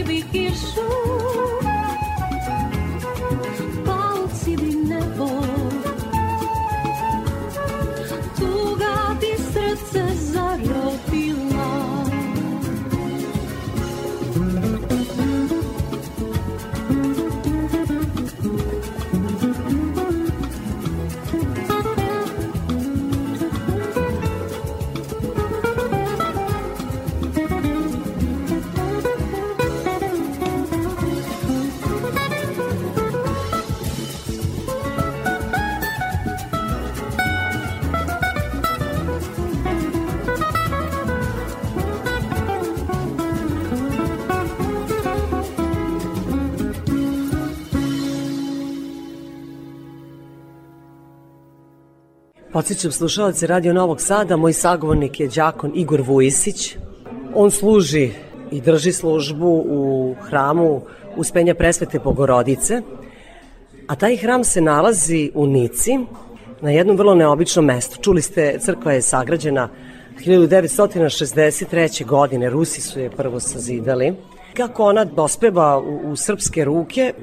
Oblaci bi kišu, Podsećam slušalce Radio Novog Sada, moj sagovornik je đakon Igor Vujisić. On služi i drži službu u hramu Uspenja Presvete Bogorodice, a taj hram se nalazi u Nici, na jednom vrlo neobičnom mestu. Čuli ste, crkva je sagrađena 1963. godine, Rusi su je prvo sazidali. Kako ona dospeva u, u srpske ruke,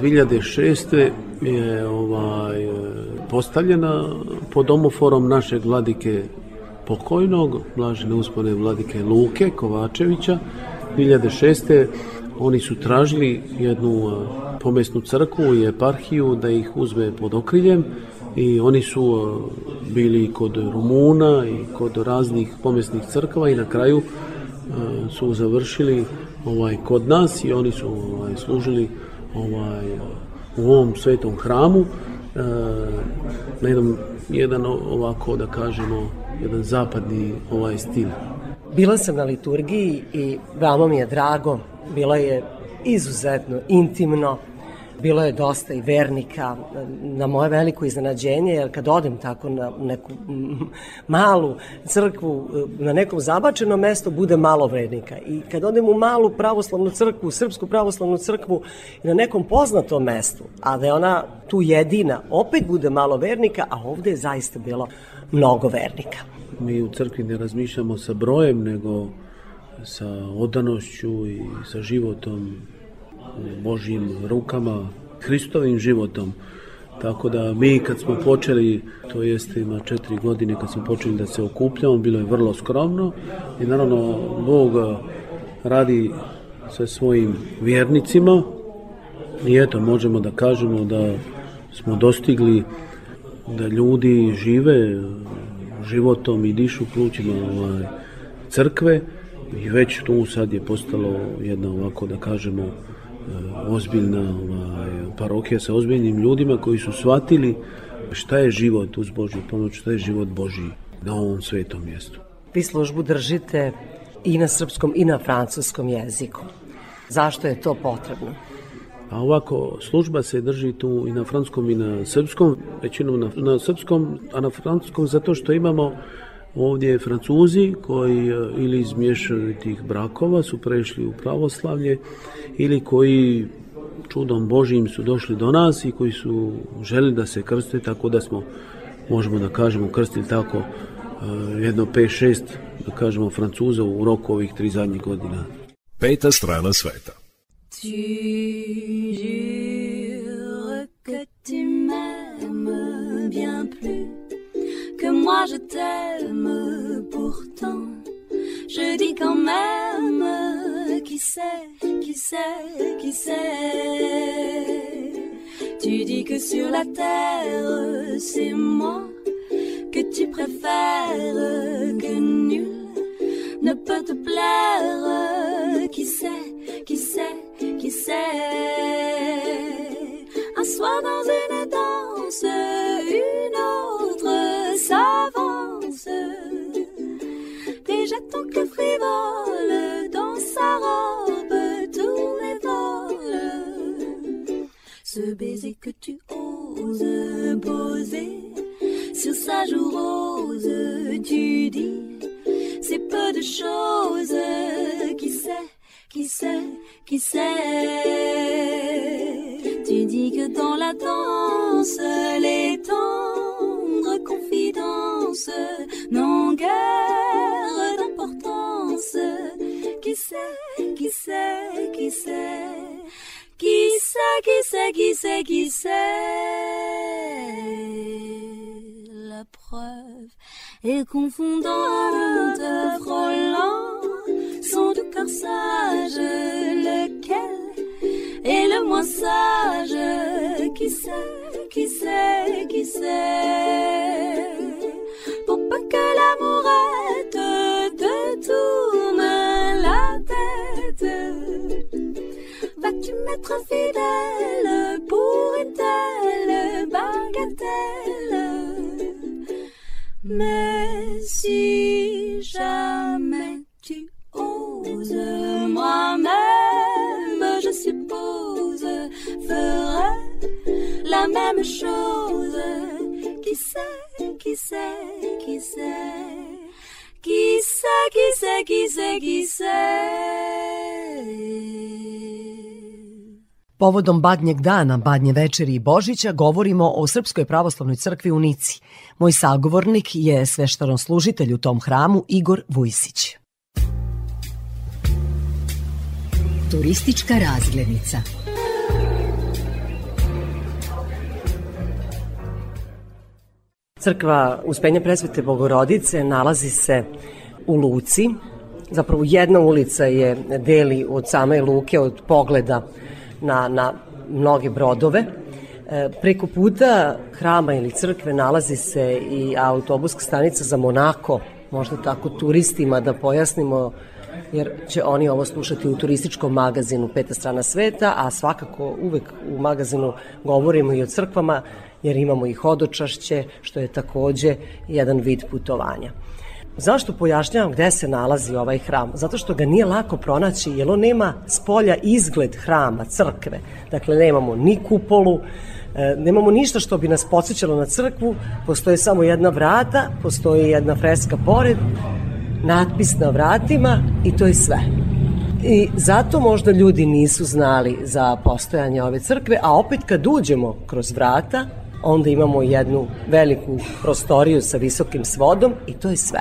2006. je ovaj, e, postavljena pod omoforom našeg vladike pokojnog, blažene uspone vladike Luke Kovačevića. 2006. oni su tražili jednu e, pomesnu crkvu i eparhiju da ih uzme pod okriljem i oni su e, bili kod Rumuna i kod raznih pomesnih crkava i na kraju su završili ovaj kod nas i oni su ovaj, služili ovaj u ovom svetom hramu e, na jednom jedan ovako da kažemo jedan zapadni ovaj stil. Bila sam na liturgiji i veoma mi je drago, bilo je izuzetno intimno, bilo je dosta i vernika, na moje veliko iznenađenje, jer kad odem tako na neku malu crkvu, na nekom zabačenom mestu, bude malo vernika. I kad odem u malu pravoslavnu crkvu, srpsku pravoslavnu crkvu, na nekom poznatom mestu, a da je ona tu jedina, opet bude malo vernika, a ovde je zaista bilo mnogo vernika. Mi u crkvi ne razmišljamo sa brojem, nego sa odanošću i sa životom u Božjim rukama, Hristovim životom. Tako da mi kad smo počeli, to jeste ima četiri godine kad smo počeli da se okupljamo, bilo je vrlo skromno i naravno Bog radi sa svojim vjernicima i eto možemo da kažemo da smo dostigli da ljudi žive životom i dišu plućima ovaj, crkve i već tu sad je postalo jedna ovako da kažemo ozbiljna ovaj, parokija sa ozbiljnim ljudima koji su shvatili šta je život uz Božju pomoć, šta je život Božji na ovom svetom mjestu. Vi službu držite i na srpskom i na francuskom jeziku. Zašto je to potrebno? A ovako, služba se drži tu i na francuskom i na srpskom, većinom na, na srpskom, a na francuskom zato što imamo ovdje Francuzi koji e, ili iz mješovitih brakova su prešli u pravoslavlje ili koji čudom Božijim su došli do nas i koji su želi da se krste, tako da smo, možemo da kažemo, krstili tako e, jedno 5-6, da kažemo, Francuza u roku ovih tri zadnjih godina. Peta strana sveta. Tu jures que tu m'aimes bien plus que moi je t'aime pourtant. Je dis quand même, qui sait, qui sait, qui sait. Tu dis que sur la terre, c'est moi que tu préfères, que nul ne peut te plaire. Qui sait, qui sait, qui sait. Un soir dans une danse, une autre s'avance. Déjà ton cœur frivole dans sa robe, tout les vole. Ce baiser que tu oses poser sur sa joue rose, tu dis, c'est peu de choses. Qui sait, qui sait, qui sait? Tu dis que dans la danse, les tendres confidences n'ont guère d'importance. Qui sait, qui sait, qui sait. Qui sait, qui sait, qui sait, qui sait La preuve est confondante, frôlant son doux cœur sage, lequel est le moins sage Qui sait, qui sait, qui sait? Pour pas que l'amourette te tourne la tête Vas-tu m'être fidèle pour une telle bagatelle? Mais si jamais tu oses moi-même, suppose, ferais la même chose. Qui sait, qui sait, qui sait, qui sait, qui sait, qui sait, qui sait. Povodom Badnjeg dana, Badnje večeri i Božića govorimo o Srpskoj pravoslavnoj crkvi u Nici. Moj sagovornik je sveštaron služitelj u tom hramu Igor Vujsić. Turistička razglednica. Crkva Uspenja presvete Bogorodice nalazi se u Luci. Zapravo jedna ulica je deli od same Luke, od pogleda na, na mnoge brodove. E, preko puta hrama ili crkve nalazi se i autobuska stanica za Monako, možda tako turistima da pojasnimo jer će oni ovo slušati u turističkom magazinu Peta strana sveta, a svakako uvek u magazinu govorimo i o crkvama, jer imamo i hodočašće, što je takođe jedan vid putovanja. Zašto pojašnjavam gde se nalazi ovaj hram? Zato što ga nije lako pronaći, jer on nema s polja izgled hrama, crkve. Dakle, nemamo ni kupolu, e, nemamo ništa što bi nas podsjećalo na crkvu, postoje samo jedna vrata, postoji jedna freska pored, natpis na vratima i to je sve. I zato možda ljudi nisu znali za postojanje ove crkve, a opet kad uđemo kroz vrata, onda imamo jednu veliku prostoriju sa visokim svodom i to je sve.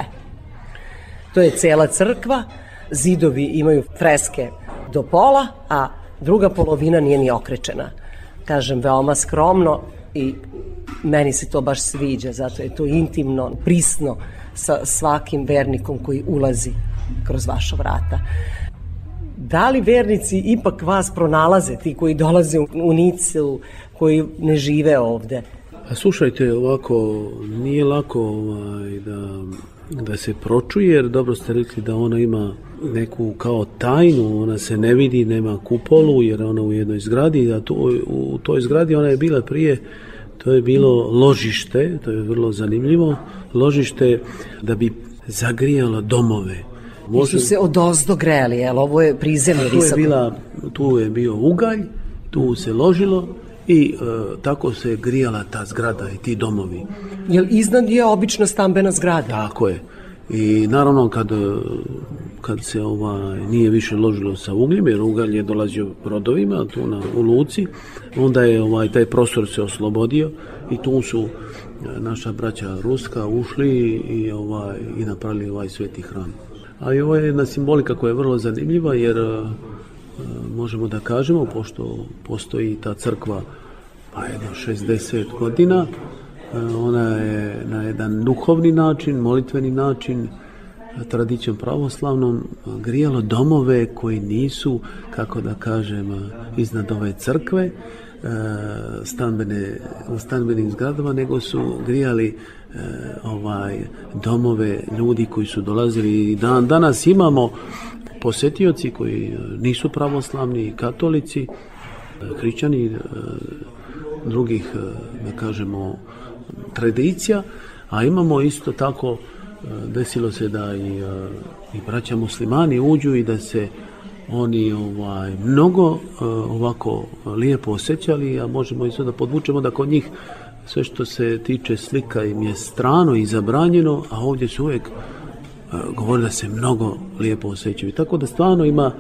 To je cela crkva, zidovi imaju freske do pola, a druga polovina nije ni okrečena. Kažem, veoma skromno i meni se to baš sviđa, zato je to intimno, prisno sa svakim vernikom koji ulazi kroz vaša vrata. Da li vernici ipak vas pronalaze, ti koji dolaze u Nicu, koji ne žive ovde? A slušajte, ovako, nije lako ovaj, da, da se pročuje, jer dobro ste rekli da ona ima neku kao tajnu, ona se ne vidi, nema kupolu, jer ona u jednoj zgradi, a to, u toj zgradi ona je bila prije, to je bilo ložište, to je vrlo zanimljivo, ložište da bi zagrijalo domove. Može... su se od ozdo greli, jel? Ovo je prizemlje tu je, bila, tu je bio ugalj, tu se ložilo i e, tako se grijala ta zgrada i ti domovi. Jel iznad je obična stambena zgrada? Tako je. I naravno kad, e, kad se ovaj, nije više ložilo sa ugljem, jer ugalj je dolazio brodovima tu na, u Luci, onda je ovaj, taj prostor se oslobodio i tu su e, naša braća Ruska ušli i, ovaj, i napravili ovaj sveti hram. A i ovo je jedna simbolika koja je vrlo zanimljiva jer e, možemo da kažemo, pošto postoji ta crkva pa jedno 60 godina, ona je na jedan duhovni način, molitveni način, tradicijom pravoslavnom grijalo domove koji nisu, kako da kažem, iznad ove crkve, e, stambene, u stambenim zgradama, nego su grijali e, ovaj domove ljudi koji su dolazili. Dan danas imamo posetioci koji nisu pravoslavni katolici e, drugih da kažemo tradicija a imamo isto tako desilo se da i, i braća muslimani uđu i da se oni ovaj mnogo ovako lijepo osjećali, a možemo i sad da podvučemo da kod njih sve što se tiče slika im je strano i zabranjeno, a ovdje su uvijek govori da se mnogo lijepo osjećaju. Tako da stvarno ima,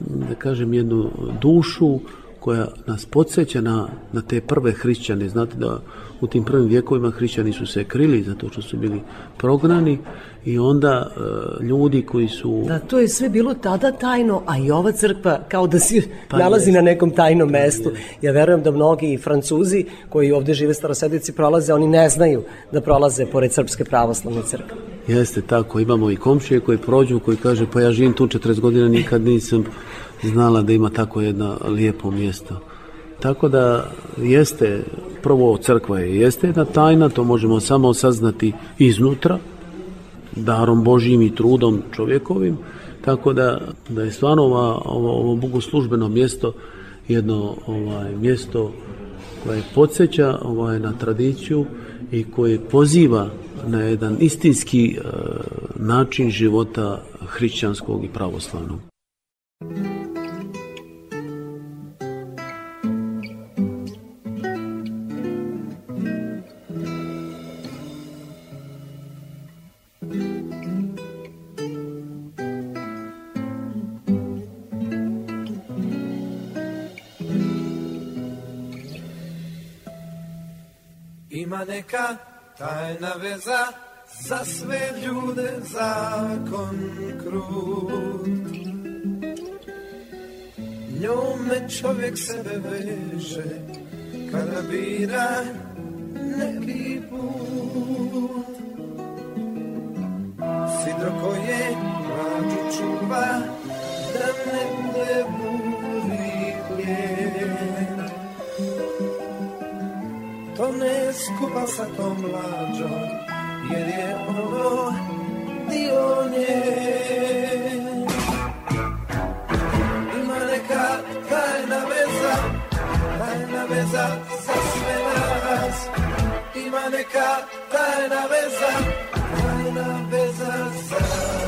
da kažem, jednu dušu koja nas podsjeća na, na te prve hrišćane. Znate da u tim prvim vjekovima hrišćani su se krili zato što su bili prognani i onda e, ljudi koji su... Da, to je sve bilo tada tajno, a i ova crkva kao da se Pa nalazi jest. na nekom tajnom mestu. Ja verujem da mnogi Francuzi koji ovde žive starosedici prolaze, oni ne znaju da prolaze pored Srpske pravoslavne crkve. Jeste tako, imamo i komšije koji prođu, koji kaže pa ja živim tu 40 godina, nikad nisam znala da ima tako jedno lijepo mjesto. Tako da jeste, prvo crkva je, jeste jedna tajna, to možemo samo saznati iznutra, darom Božijim i trudom čovjekovim, tako da, da je stvarno ova, ovo, ovo bogoslužbeno mjesto jedno ovaj, mjesto koje podsjeća ovaj, na tradiciju i koje poziva na jedan istinski e, način života hrišćanskog i pravoslavnog. Neka tajna veza za sve ljude zakon krut. Njome čovjek sebe veže kada bira neki put. Sidro koje mlađu čuva da ne bude buri To ne sa tom mlađom, jer je ono dio nje. Ima neka tajna veza, tajna veza za sve nas. Ima neka tajna veza, tajna veza za nas.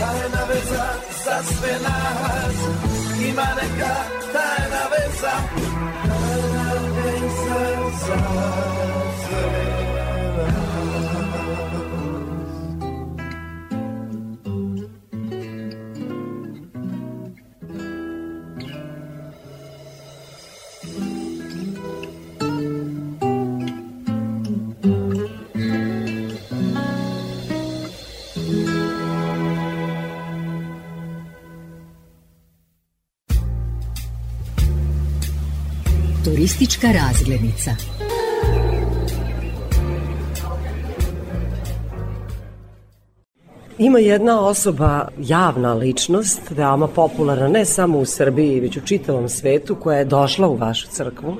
tajna veza za sve nas. Ima neka tajna veza, tajna veza za Turistička razglednica. Ima jedna osoba, javna ličnost, veoma popularna ne samo u Srbiji, već u čitavom svetu, koja je došla u vašu crkvu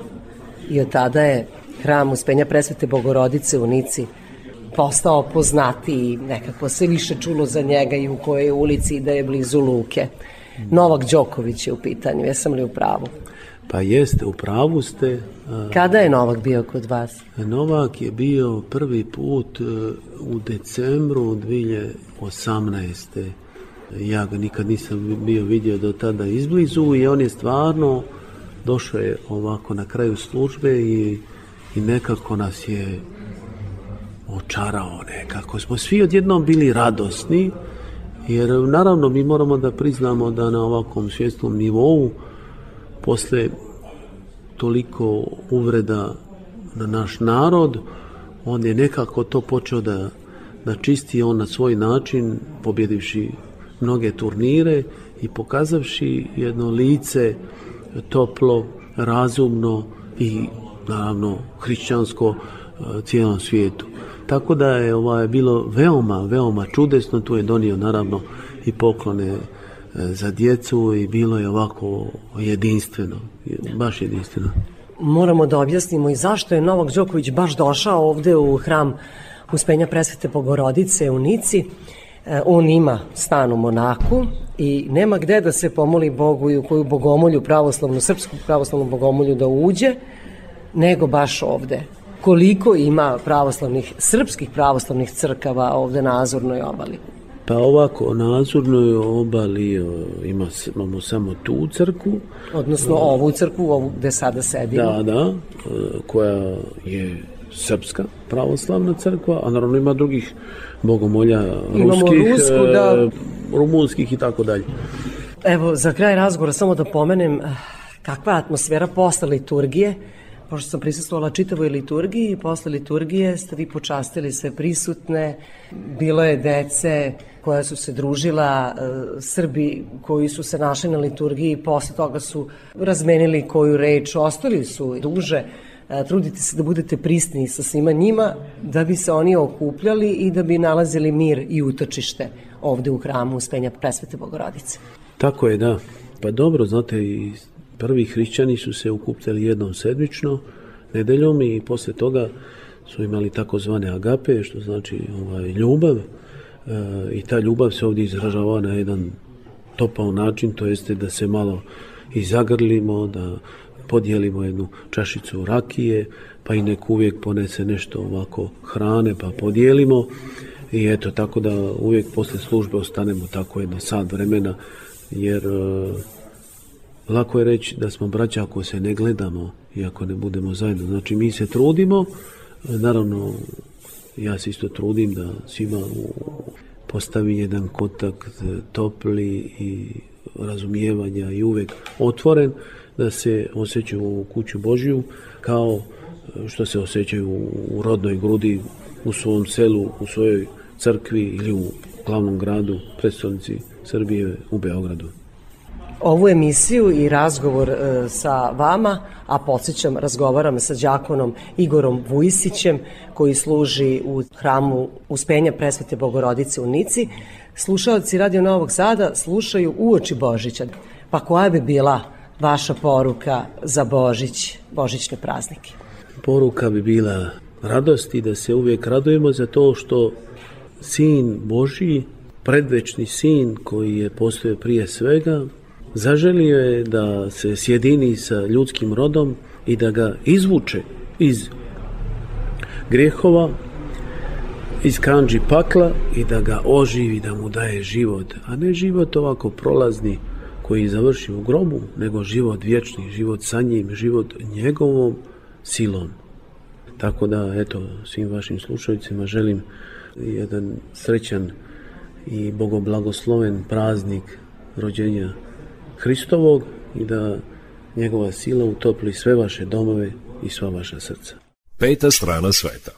i od tada je hram Uspenja presvete Bogorodice u Nici postao poznatiji i nekako se više čulo za njega i u kojoj ulici i da je blizu Luke. Novak Đoković je u pitanju, jesam li u pravu? Pa jeste, u pravu ste. Kada je Novak bio kod vas? Novak je bio prvi put e, u decembru 2018. Ja ga nikad nisam bio vidio do tada izblizu i on je stvarno došao je ovako na kraju službe i, i nekako nas je očarao nekako. Smo svi odjednom bili radosni jer naravno mi moramo da priznamo da na ovakvom svjetskom nivou posle toliko uvreda na naš narod, on je nekako to počeo da, da čisti on na svoj način, pobjedivši mnoge turnire i pokazavši jedno lice toplo, razumno i naravno hrišćansko e, cijelom svijetu. Tako da je ovaj, bilo veoma, veoma čudesno, tu je donio naravno i poklone za djecu i bilo je ovako jedinstveno, baš jedinstveno. Moramo da objasnimo i zašto je Novak Đoković baš došao ovde u hram Uspenja presvete Bogorodice u Nici. E, On ima stan u Monaku i nema gde da se pomoli Bogu i u koju bogomolju pravoslavnu, srpsku pravoslavnu bogomolju da uđe, nego baš ovde. Koliko ima pravoslavnih, srpskih pravoslavnih crkava ovde na Azurnoj obali? Pa ovako, na Azurnoj obali o, ima, imamo samo tu crku, Odnosno ovu crkvu, ovu gde sada sedimo. da, da, e, koja je srpska pravoslavna crkva, a naravno ima drugih bogomolja Imamo ruskih, rusku, e, da. rumunskih i tako dalje. Evo, za kraj razgovora samo da pomenem eh, kakva je atmosfera posle liturgije, pošto sam prisustvovala čitavoj liturgiji i posle liturgije ste vi počastili sve prisutne, bilo je dece koja su se družila, eh, Srbi koji su se našli na liturgiji, posle toga su razmenili koju reč, ostali su duže, E, trudite se da budete prisni sa svima njima, da bi se oni okupljali i da bi nalazili mir i utočište ovde u hramu Uspenja Presvete Bogorodice. Tako je, da. Pa dobro, znate, i prvi hrišćani su se ukupljali jednom sedmično, nedeljom i posle toga su imali takozvane agape, što znači ovaj, ljubav. I ta ljubav se ovdje izražava na jedan topao način, to jeste da se malo i zagrlimo, da podijelimo jednu čašicu rakije, pa i neko uvijek ponese nešto ovako hrane, pa podijelimo. I eto, tako da uvijek posle službe ostanemo tako jedno sat vremena, jer e, lako je reći da smo braća ako se ne gledamo i ako ne budemo zajedno. Znači, mi se trudimo, naravno, ja se isto trudim da svima postavi jedan kontakt topli i razumijevanja i uvek otvoren, da se osjećaju u kuću Božju kao e, što se osjećaju u rodnoj grudi, u svom selu, u svojoj crkvi ili u glavnom gradu, predstavnici Srbije u Beogradu. Ovu emisiju i razgovor e, sa vama, a podsjećam, razgovaram sa đakonom Igorom Vujisićem, koji služi u hramu Uspenja Presvete Bogorodice u Nici. Slušalci Radio Novog Sada slušaju uoči Božića. Pa koja bi bila vaša poruka za Božić, božićne praznike? Poruka bi bila radosti, da se uvijek radujemo za to što sin Božiji, predvečni sin koji je postoje prije svega, zaželio je da se sjedini sa ljudskim rodom i da ga izvuče iz grijehova, iz kanđi pakla i da ga oživi, da mu daje život, a ne život ovako prolazni koji završi u grobu, nego život vječni, život sa njim, život njegovom silom. Tako da, eto, svim vašim slušajcima želim jedan srećan i bogoblagosloven praznik rođenja Hristovog i da njegova sila utopli sve vaše domove i sva vaša srca. Peta strana sveta.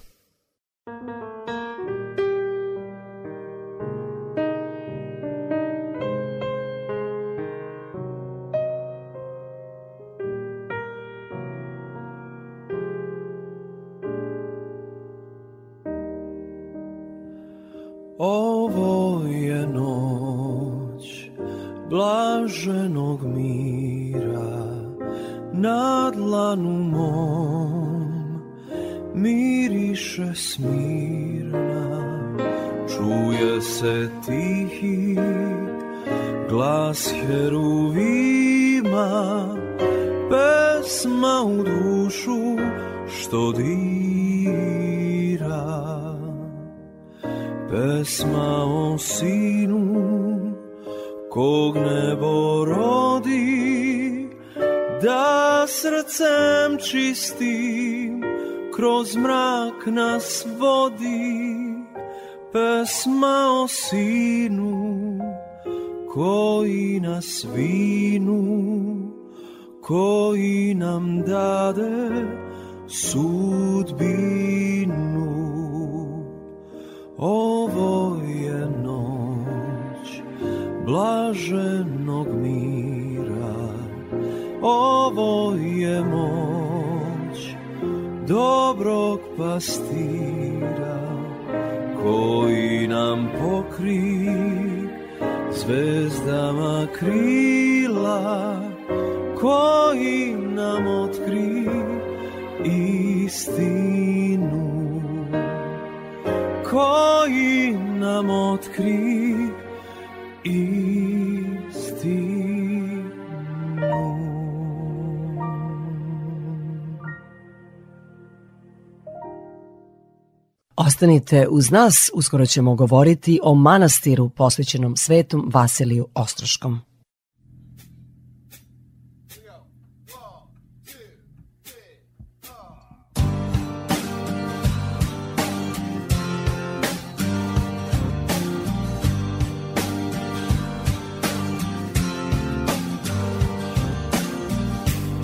Što dira. Pesma o sinu kog nebo rodi da srcem čistim kroz mrak nas vodi. Pesma o sinu koji nas vinu koji nam dade sudbinu. Ovo je noć blaženog mira. Ovo je moć dobrog pastira Koji nam pokri zvezdama krila Koji nam otkri istinu koji nam otkri istinu. Ostanite uz nas, uskoro ćemo govoriti o manastiru posvećenom svetom Vasiliju Ostroškom.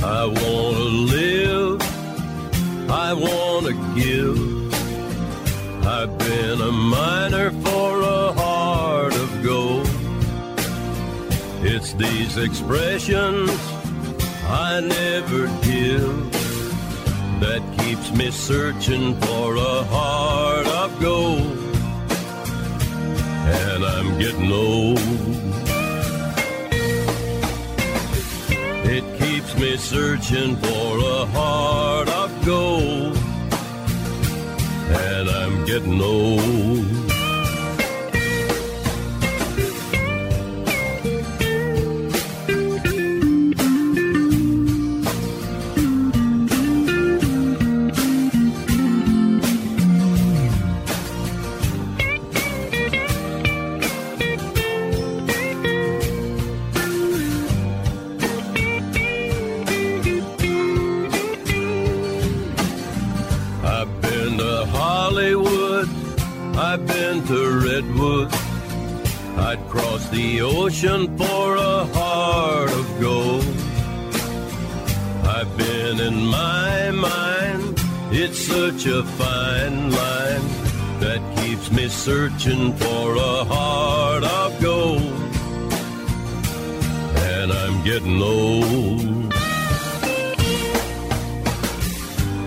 I want to live. I want to give. I've been a miner for a heart of gold. It's these expressions I never give that keeps me searching for a heart of gold. And I'm getting old. It keeps me searching for a heart of gold. And I'm getting old. The ocean for a heart of gold. I've been in my mind, it's such a fine line that keeps me searching for a heart of gold. And I'm getting old.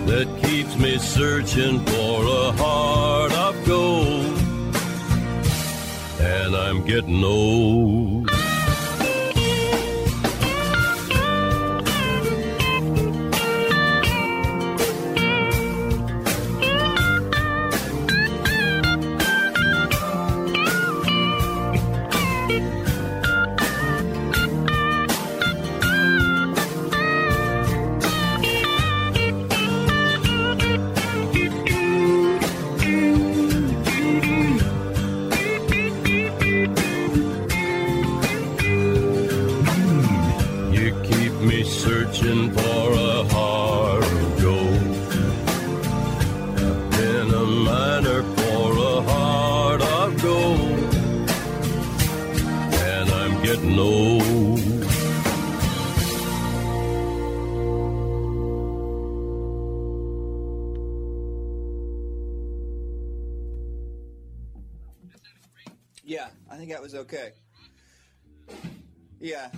that keeps me searching for a heart I'm getting old. Yeah, I think that was okay. Yeah.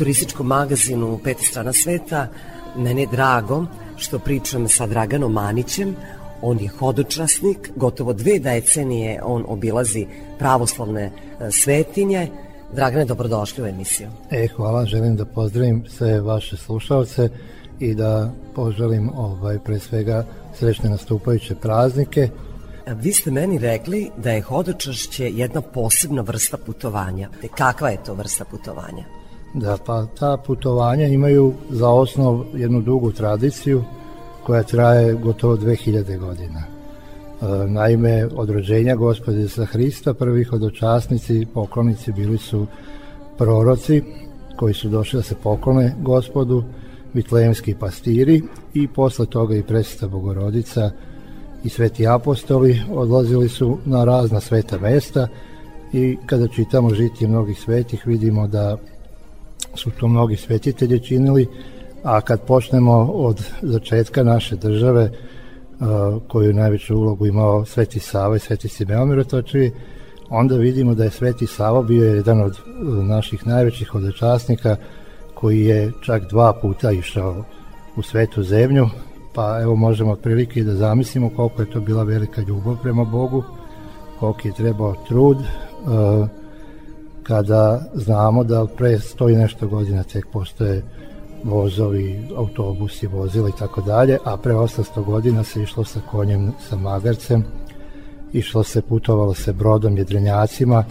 Turističkom magazinu Peta strana sveta meni je drago što pričam sa Draganom Manićem, on je hodočasnik, gotovo dve decenije on obilazi pravoslavne e, svetinje. Dragane, dobrodošli u emisiju. E, hvala, želim da pozdravim sve vaše slušalce i da poželim ovaj, pre svega srećne nastupajuće praznike. Vi ste meni rekli da je hodočašće jedna posebna vrsta putovanja. Te kakva je to vrsta putovanja? Da, pa ta putovanja imaju za osnov jednu dugu tradiciju koja traje gotovo 2000 godina. E, naime, od rođenja gospode sa Hrista, prvi hodočasnici, poklonici bili su proroci koji su došli da se poklone gospodu, vitlejemski pastiri i posle toga i presveta Bogorodica i sveti apostoli odlazili su na razna sveta mesta i kada čitamo žitije mnogih svetih vidimo da su to mnogi svetitelji činili, a kad počnemo od začetka naše države, koju najveću ulogu imao Sveti Sava i Sveti Simeon Mirotočivi, onda vidimo da je Sveti Sava bio jedan od uh, naših najvećih hodočasnika koji je čak dva puta išao u svetu zemlju, pa evo možemo otprilike da zamislimo koliko je to bila velika ljubav prema Bogu, koliko je trebao trud, uh, kada znamo da pre stoji nešto godina tek postoje vozovi, autobusi, vozila i tako dalje, a pre 800 godina se išlo sa konjem, sa magarcem, išlo se, putovalo se brodom, jedrenjacima,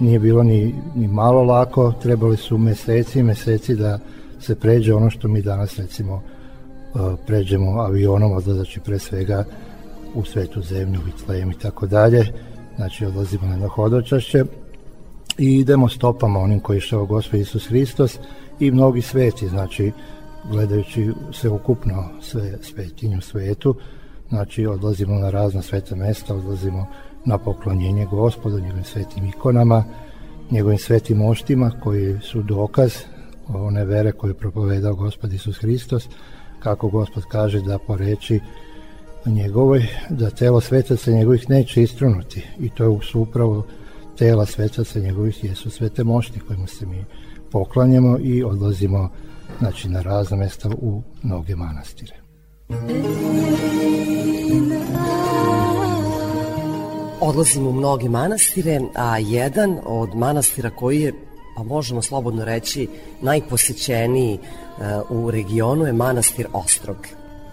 nije bilo ni, ni malo lako, trebali su meseci i meseci da se pređe ono što mi danas recimo uh, pređemo avionom, odlazaći pre svega u svetu zemlju, Vitlejem i tako dalje, znači odlazimo na jedno hodočašće, i idemo stopama onim koji išao Gospod Isus Hristos i mnogi sveti, znači gledajući se ukupno sve svetinju svetu, znači odlazimo na razna sveta mesta, odlazimo na poklonjenje gospodu, njegovim svetim ikonama, njegovim svetim moštima koji su dokaz one vere koju je propovedao gospod Isus Hristos, kako gospod kaže da po reči njegovoj, da telo svetaca njegovih neće istrunuti. I to je upravo tela svetaca njegovih jesu svete mošti kojima se mi poklanjamo i odlazimo znači, na razna mesta u mnoge manastire. Odlazimo u mnoge manastire, a jedan od manastira koji je pa možemo slobodno reći, najposećeniji uh, u regionu je manastir Ostrog.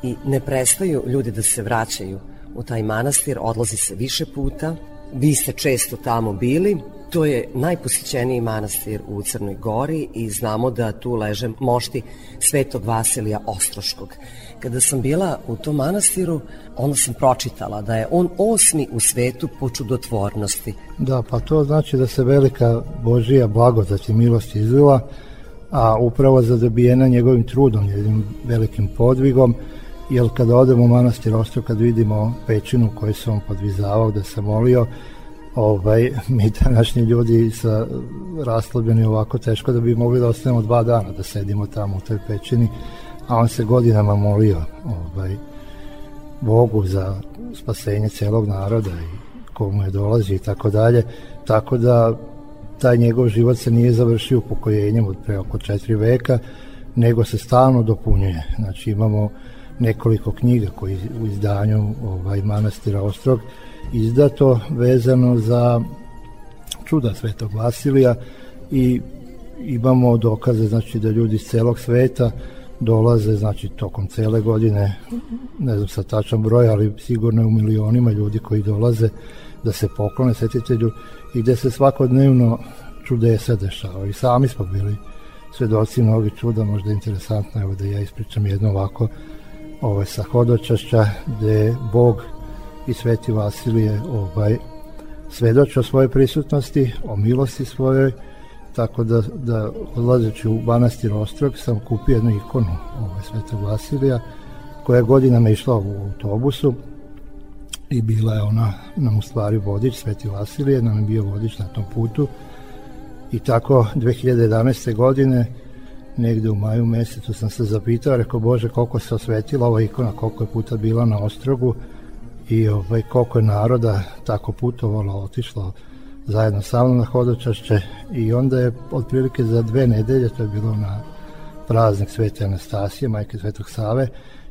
I ne prestaju ljudi da se vraćaju u taj manastir, odlazi se više puta, Vi ste često tamo bili, to je najposjećeniji manastir u Crnoj Gori i znamo da tu leže mošti Svetog Vasilija Ostroškog. Kada sam bila u tom manastiru, onda sam pročitala da je on osmi u svetu po čudotvornosti. Da, pa to znači da se velika Božija blagodat i milost izvila, a upravo zadobijena njegovim trudom, jednim velikim podvigom, jer kada odemo u manastir Ostro, kad vidimo pećinu koju se on podvizavao da se molio, ovaj, mi današnji ljudi sa raslabljeni ovako teško da bi mogli da ostanemo dva dana da sedimo tamo u toj pećini, a on se godinama molio ovaj, Bogu za spasenje celog naroda i komu je dolazi i tako dalje, tako da taj njegov život se nije završio upokojenjem od pre oko četiri veka, nego se stalno dopunjuje. Znači imamo nekoliko knjiga koji u izdanju ovaj manastira Ostrog izdato vezano za čuda Svetog Vasilija i imamo dokaze znači da ljudi iz celog sveta dolaze znači tokom cele godine ne znam sa tačan broj ali sigurno je u milionima ljudi koji dolaze da se poklone svetitelju i gde se svakodnevno čudesa dešava i sami smo bili svedoci mnogi čuda možda je interesantno evo da ja ispričam jedno ovako ovaj, sa hodočašća gde Bog i Sveti Vasilije ovaj, svedoče o svojoj prisutnosti, o milosti svojoj, tako da, da odlazeći u manastir Ostrog sam kupio jednu ikonu ovaj, Svetog Vasilija koja je godinama išla u autobusu i bila je ona nam u stvari vodič, Sveti Vasilije, nam je bio vodič na tom putu i tako 2011. godine negde u maju mesecu sam se zapitao, rekao Bože koliko se osvetila ova ikona, koliko je puta bila na Ostrogu i ovaj, koliko je naroda tako putovalo, otišlo zajedno sa mnom na hodočašće i onda je otprilike za dve nedelje, to je bilo na praznik Svete Anastasije, majke Svetog Save,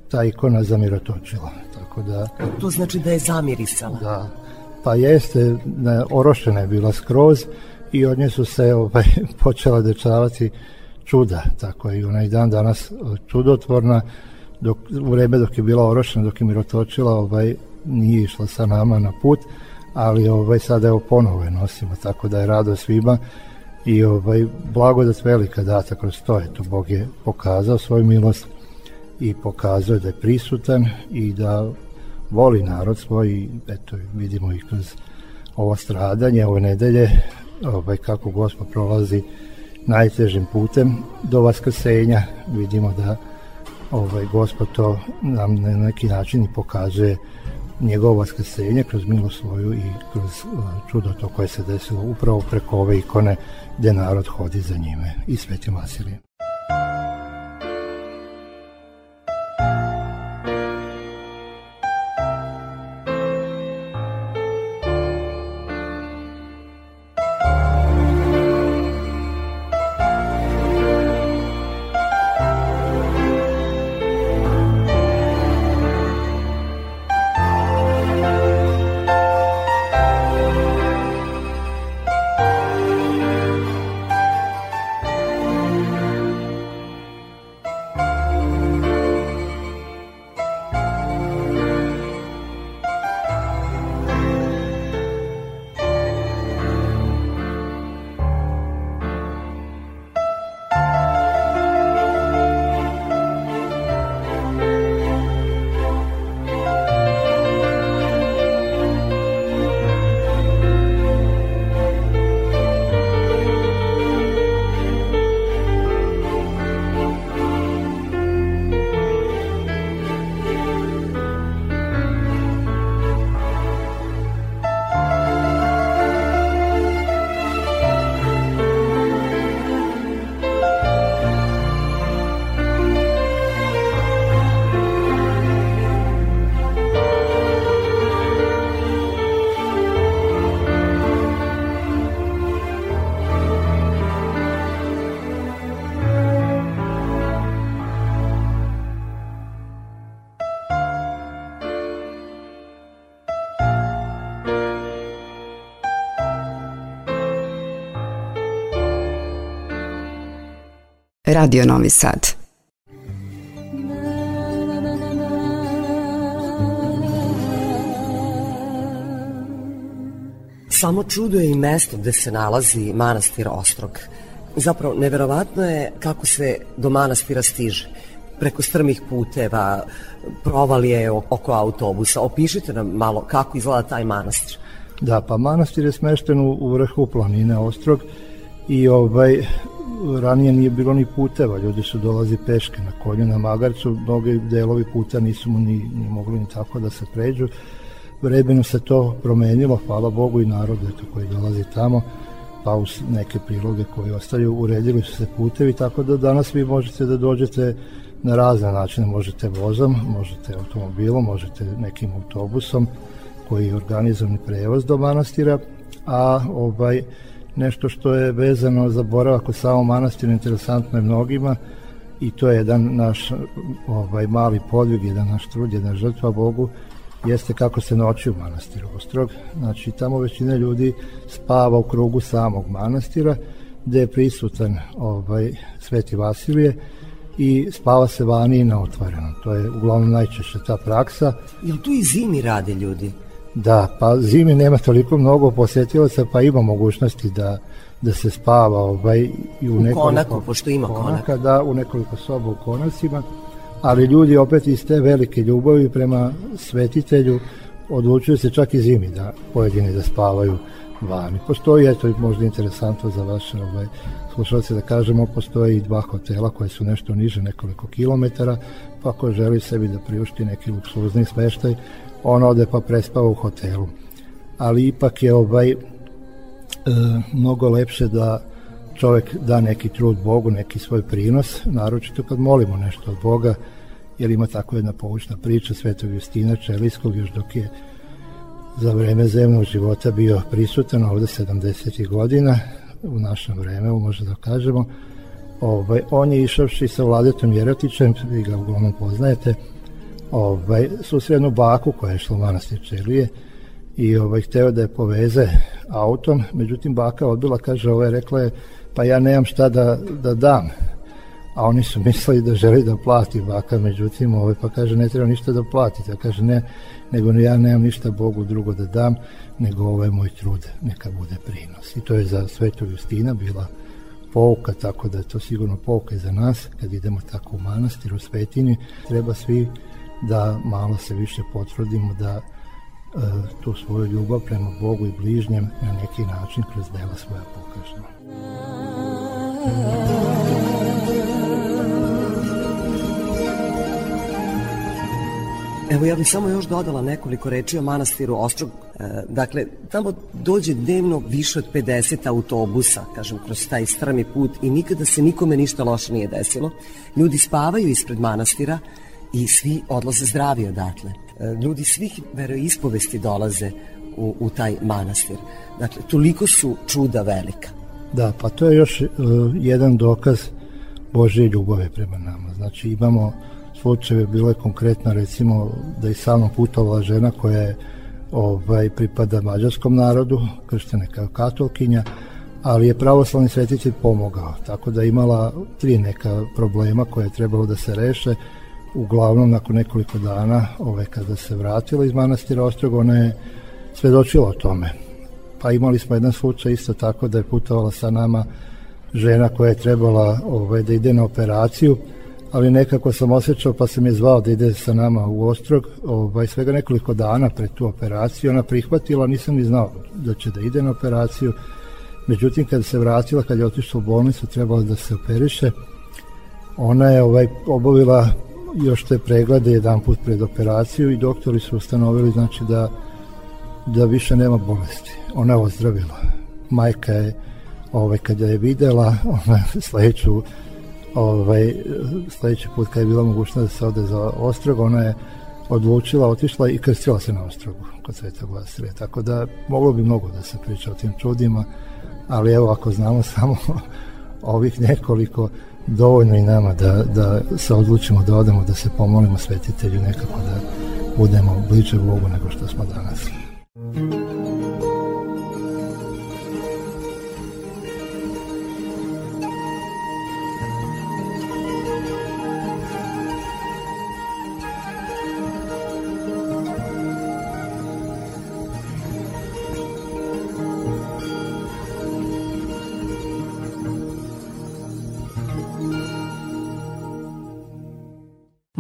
ta ikona zamirotočila. Tako da, To znači da je zamirisala. da, pa jeste, na, orošena je bila skroz i od nje su se ovaj, počela dečavati čuda, tako je i onaj dan danas e, čudotvorna, dok, u vreme dok je bila orošena, dok je mirotočila, ovaj, nije išla sa nama na put, ali ovaj, sada evo ponovo je nosimo, tako da je rado svima i ovaj, blagodat velika data kroz to, eto, Bog je pokazao svoju milost i pokazuje da je prisutan i da voli narod svoj i eto vidimo i kroz ovo stradanje ove nedelje ovaj, kako gospod prolazi najtežim putem do vaskrsenja vidimo da ovaj gospod to nam na neki način i pokazuje njegovo vaskrsenje kroz milost svoju i kroz uh, čudo to koje se desilo upravo preko ove ikone gde narod hodi za njime i svetim Vasilijem. Radio Novi Sad. Samo čudo je i mesto gde se nalazi manastir Ostrog. Zapravo, neverovatno je kako se do manastira stiže. Preko strmih puteva, provalije oko autobusa. Opišite nam malo kako izgleda taj manastir. Da, pa manastir je smešten u, u vrhu planine Ostrog i ovaj ranije nije bilo ni puteva, ljudi su dolazi peške na konju na magarcu, mnogi delovi puta nisu mu ni, ni mogli ni tako da se pređu. Vremenu se to promenilo, hvala Bogu i narodu eto, koji dolazi tamo, pa uz neke priloge koje ostaju, uredili su se putevi, tako da danas vi možete da dođete na razne načine, možete vozom, možete automobilom, možete nekim autobusom koji je organizovani prevoz do manastira, a ovaj nešto što je vezano za boravak u samom manastiru interesantno je mnogima i to je jedan naš ovaj mali podvig, jedan naš trud, jedna žrtva Bogu jeste kako se noći u manastiru Ostrog. Znači, tamo većina ljudi spava u krugu samog manastira, gde je prisutan ovaj, Sveti Vasilije i spava se vani i na otvorenom. To je uglavnom najčešće ta praksa. Jel tu i zimi rade ljudi? Da, pa zimi nema toliko mnogo posjetilaca, pa ima mogućnosti da da se spava ovaj, i u, U nekoliko konaku, pošto ima konak. konaka, da, u nekoliko soba u konacima, ali ljudi opet iz te velike ljubavi prema svetitelju odlučuju se čak i zimi da pojedini da spavaju vani. Postoji, eto, možda interesantno za vaše ovaj, slušalce da kažemo, postoje i dva hotela koje su nešto niže nekoliko kilometara, pa ako želi sebi da priušti neki luksuzni smeštaj, on ode pa prespava u hotelu. Ali ipak je ovaj e, mnogo lepše da čovek da neki trud Bogu, neki svoj prinos, naročito kad molimo nešto od Boga, jer ima tako jedna poučna priča Svetog Justina Čelijskog još dok je za vreme zemnog života bio prisutan ovde 70. godina u našem vremenu, možda da kažemo. Ovaj, on je išavši sa Vladetom Jerotićem, vi ga uglavnom poznajete, ovaj, susrednu baku koja je šla u manastir Čelije i ovaj, hteo da je poveze autom, međutim baka odbila, kaže, ovaj, rekla je, pa ja nemam šta da, da dam, a oni su mislili da želi da plati baka, međutim, ovaj, pa kaže, ne treba ništa da platite, a kaže, ne, nego ja nemam ništa Bogu drugo da dam, nego ovaj moj trud neka bude prinos. I to je za Svetog Justina bila pouka, tako da je to sigurno pouka i za nas, kad idemo tako u manastir, u Svetini, treba svi da malo se više potvrdimo da e, tu svoju ljubav prema Bogu i bližnjem na neki način kroz dela svoja pokažemo. Evo ja bih samo još dodala nekoliko reči o manastiru Ostrog. E, dakle, tamo dođe dnevno više od 50 autobusa, kažem, kroz taj strami put i nikada se nikome ništa loše nije desilo. Ljudi spavaju ispred manastira i svi odlaze zdravi odatle. E, ljudi svih veroispovesti dolaze u, u taj manastir. Dakle, toliko su čuda velika. Da, pa to je još uh, jedan dokaz Božje ljubave prema nama. Znači imamo slučajeve, bilo je konkretno recimo da je sa mnom putovala žena koja je ovaj, pripada mađarskom narodu, krštena kao katolkinja, ali je pravoslavni svetitelj pomogao, tako da imala tri neka problema koje je trebalo da se reše. Uglavnom, nakon nekoliko dana, ove, kada se vratila iz manastira Ostrog, ona je svedočila o tome. Pa imali smo jedan slučaj isto tako da je putovala sa nama žena koja je trebala ovaj, da ide na operaciju, ali nekako sam osjećao pa sam je zvao da ide sa nama u Ostrog, ovaj, svega nekoliko dana pred tu operaciju, ona prihvatila, nisam ni znao da će da ide na operaciju, međutim kad se vratila, kad je otišla u bolnicu, trebalo da se operiše, ona je ovaj, obavila još te preglede jedan put pred operaciju i doktori su ustanovili znači da da više nema bolesti. Ona je ozdravila. Majka je ovaj, kada je videla, ona sledeću ovaj, sledeći put kad je bila mogućnost da se ode za Ostrog, ona je odlučila, otišla i krstila se na Ostrogu kod Svetog Vasilija. Tako da moglo bi mnogo da se priča o tim čudima, ali evo ako znamo samo ovih nekoliko, dovoljno i nama da, da se odlučimo da odemo, da se pomolimo svetitelju nekako da budemo bliže Bogu nego što smo danas.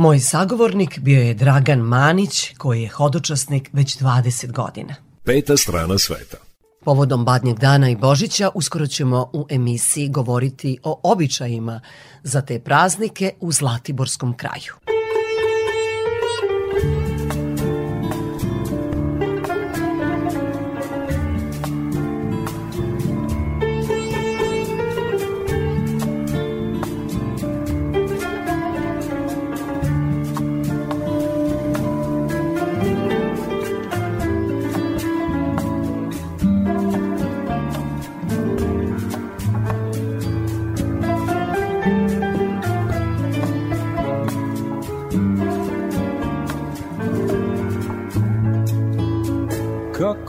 Moj sagovornik bio je Dragan Manić, koji je hodočasnik već 20 godina. Peta strana sveta. Povodom Badnjeg dana i Božića uskoro ćemo u emisiji govoriti o običajima za te praznike u Zlatiborskom kraju.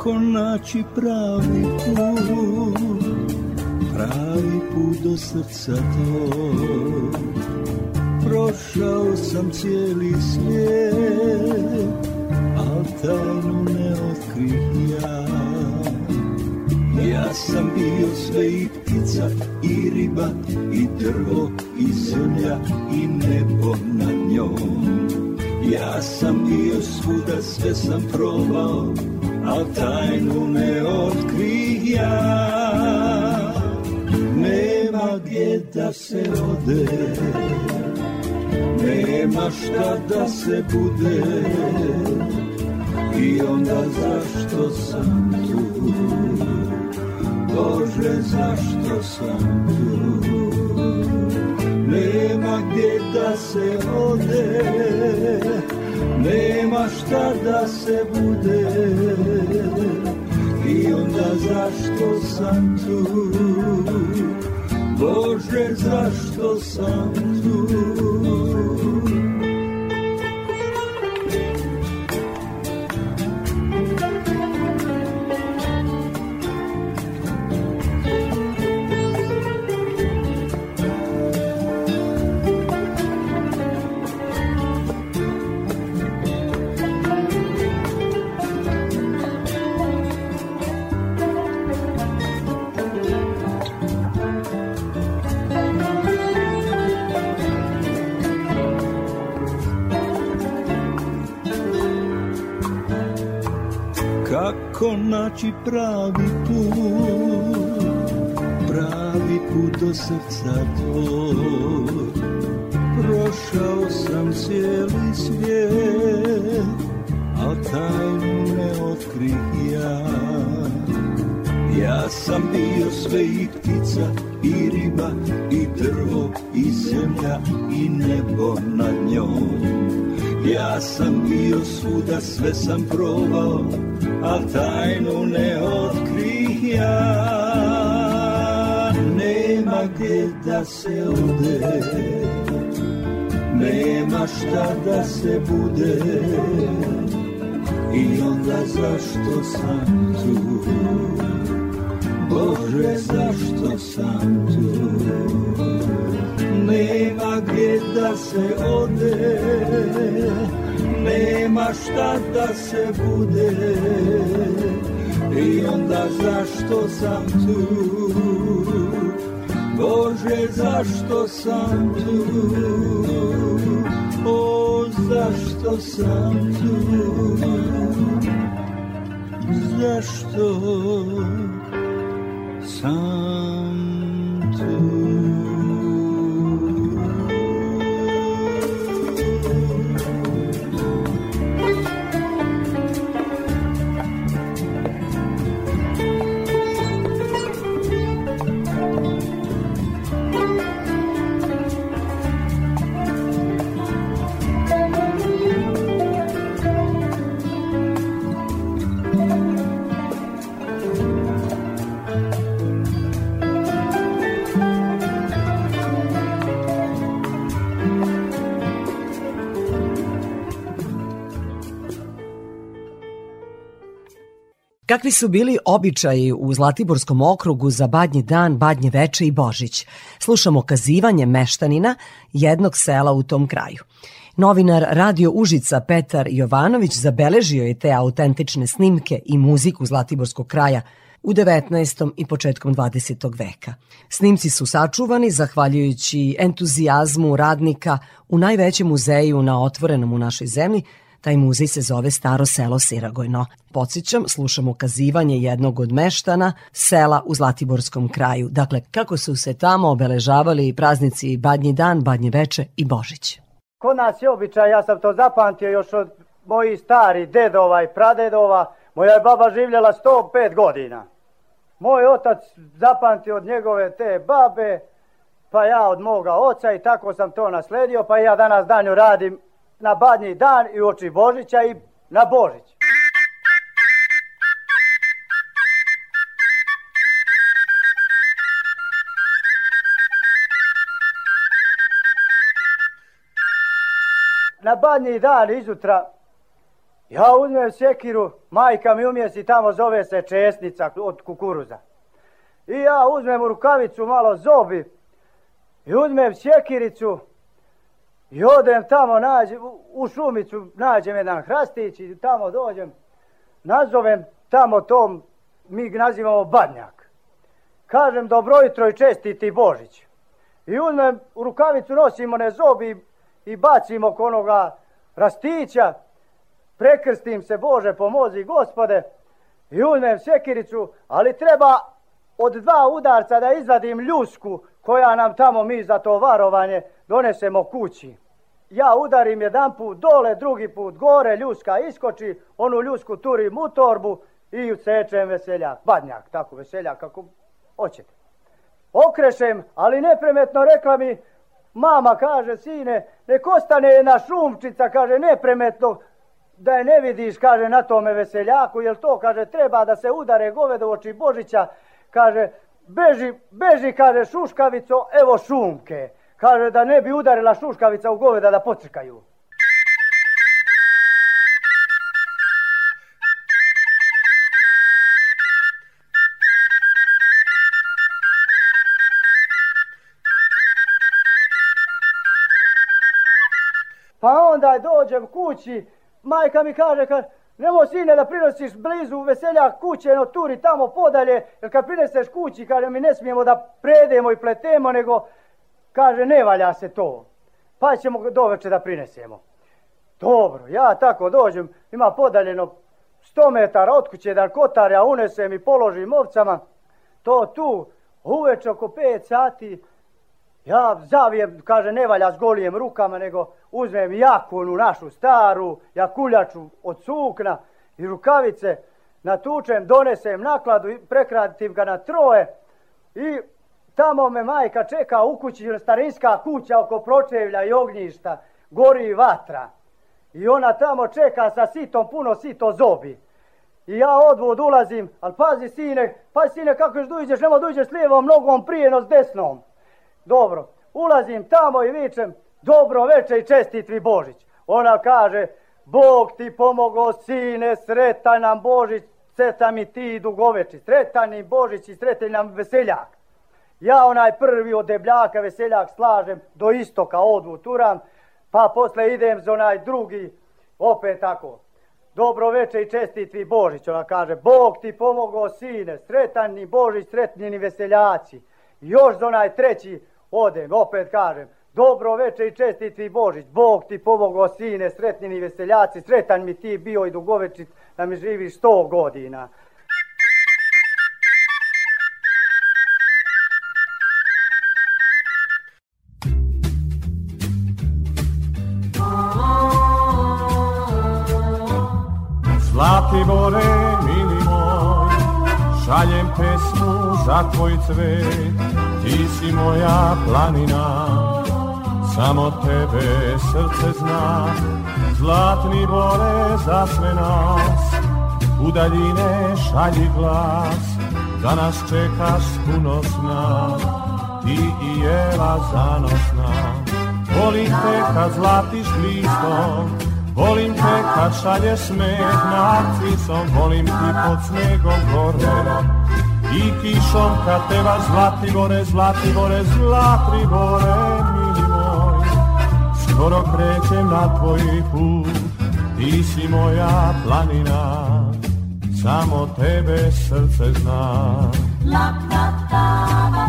Kako naći pravi put? Pravi put do srca tvoj. Prošao sam cijeli svijet Al tajnu ne otkrih ja. Ja sam bio sve i ptica i riba I drvo i zemlja i nebo na njoj njom. Ja sam bio svuda, sve sam probao Al tajnu ne otkrih ja Nema gdje da se ode. Nema šta da se bude. I onda zašto sam tu? Bože zašto sam tu? Nema gdje da se ode Nema šta da se bude. I onda zašto sam tu? Bože zašto sam tu naći pravi put Pravi put do srca tvoj. Prošao sam cijeli svijet A tajnu ne otkrih ja. Ja sam bio sve i ptica i riba i drvo i zemlja i nebo nad njom. Ja sam bio svuda, sve sam probao, a tajnu ne otkrih ja. Nema gdje da se ode, nema šta da se bude, i onda zašto sam tu? Bože, zašto sam tu? Nema gdje da se ode, nema šta da se bude, zašto sam tu? Bože, zašto sam tu? O, zašto sam tu? Zašto Kakvi su bili običaji u Zlatiborskom okrugu za Badnji dan, Badnje veče i Božić? Slušamo kazivanje meštanina jednog sela u tom kraju. Novinar Radio Užica Petar Jovanović zabeležio je te autentične snimke i muziku Zlatiborskog kraja u 19. i početkom 20. veka. Snimci su sačuvani zahvaljujući entuzijazmu radnika u najvećem muzeju na otvorenom u našoj zemlji, Taj muzej se zove Staro selo Siragojno. Podsjećam, slušamo kazivanje jednog od meštana sela u Zlatiborskom kraju. Dakle, kako su se tamo obeležavali praznici Badnji dan, Badnje veče i Božić. Kod nas je običaj, ja sam to zapamtio još od mojih stari dedova i pradedova. Moja je baba živjela 105 godina. Moj otac zapamtio od njegove te babe, pa ja od moga oca i tako sam to nasledio, pa ja danas danju radim na badnji dan i oči Božića i na Božić. Na badnji dan izutra ja uzmem sjekiru, majka mi umjesi tamo zove se česnica od kukuruza. I ja uzmem u rukavicu malo zobi i uzmem sjekiricu I odem tamo, nađem, u šumicu nađem jedan hrastić i tamo dođem, nazovem tamo tom, mi nazivamo badnjak. Kažem dobro jutro i čestiti Božić. I uzmem, u rukavicu nosim one zobi i bacim oko onoga rastića, prekrstim se, Bože pomozi gospode, i uzmem sekiricu, ali treba od dva udarca da izvadim ljusku koja nam tamo mi za to varovanje donesemo kući. Ja udarim jedan put dole, drugi put gore, ljuska iskoči, onu ljusku turim u torbu i usečem veseljak, badnjak, tako veseljak kako hoćete. Okrešem, ali nepremetno rekla mi, mama kaže, sine, nek ostane jedna šumčica, kaže, nepremetno, da je ne vidiš, kaže, na tome veseljaku, jer to, kaže, treba da se udare govedo oči Božića, kaže, beži, beži, kaže, šuškavico, evo šumke. Kaže, da ne bi udarila šuškavica u goveda da pocrkaju. Pa onda dođem kući, majka mi kaže, kaže nemoj sine da prinosiš blizu veseljak kuće, no turi tamo podalje, jer kad prineseš kući, kaže mi ne smijemo da predemo i pletemo, nego kaže ne valja se to. Pa ćemo doveče da prinesemo. Dobro, ja tako dođem, ima podaljeno 100 metara od kuće da kotar ja unesem i položim ovcama. To tu, uveče oko 5 sati, ja zavijem, kaže, ne valja s golijem rukama, nego uzmem jakunu našu staru, jakuljaču od sukna i rukavice, natučem, donesem nakladu, i prekratim ga na troje i tamo me majka čeka u kući, starinska kuća oko pročevlja i ognjišta, gori vatra. I ona tamo čeka sa sitom, puno sito zobi. I ja odvod ulazim, ali pazi sine, pazi sine kako još duđeš, nema duđeš s lijevom nogom prije no s desnom. Dobro, ulazim tamo i vičem, dobro veče i čestit vi Božić. Ona kaže, Bog ti pomogo sine, sretan nam Božić, sretan mi ti dugoveči, sretan i Božić i sretan nam veseljak. Ja onaj prvi od debljaka veseljak slažem do istoka odvu turam, pa posle idem za onaj drugi, opet tako. Dobro veče i čestit vi Božić, ona kaže, Bog ti pomogo sine, sretan ni Božić, sretni ni veseljaci. Još za onaj treći odem, opet kažem, dobro veče i čestit vi Božić, Bog ti pomogo sine, sretni ni veseljaci, sretan mi ti bio i dugovečit da mi živiš sto godina. Zlatibore, mili moj, šaljem pesmu za tvoj cvet, ti si moja planina, samo tebe srce zna. Zlatni bore za sve nas, u daljine šalji glas, da nas čekaš puno sna, ti i jela zanosna. Volim te kad zlatiš listom, Volim te kad šalješ smeh narcisom, volim ti pod snegom gore. I kišom kad teba zlati gore, zlati gore, zlati gore, mili moj. Skoro krećem na tvoj put, ti si moja planina, samo tebe srce zna. La, la, la,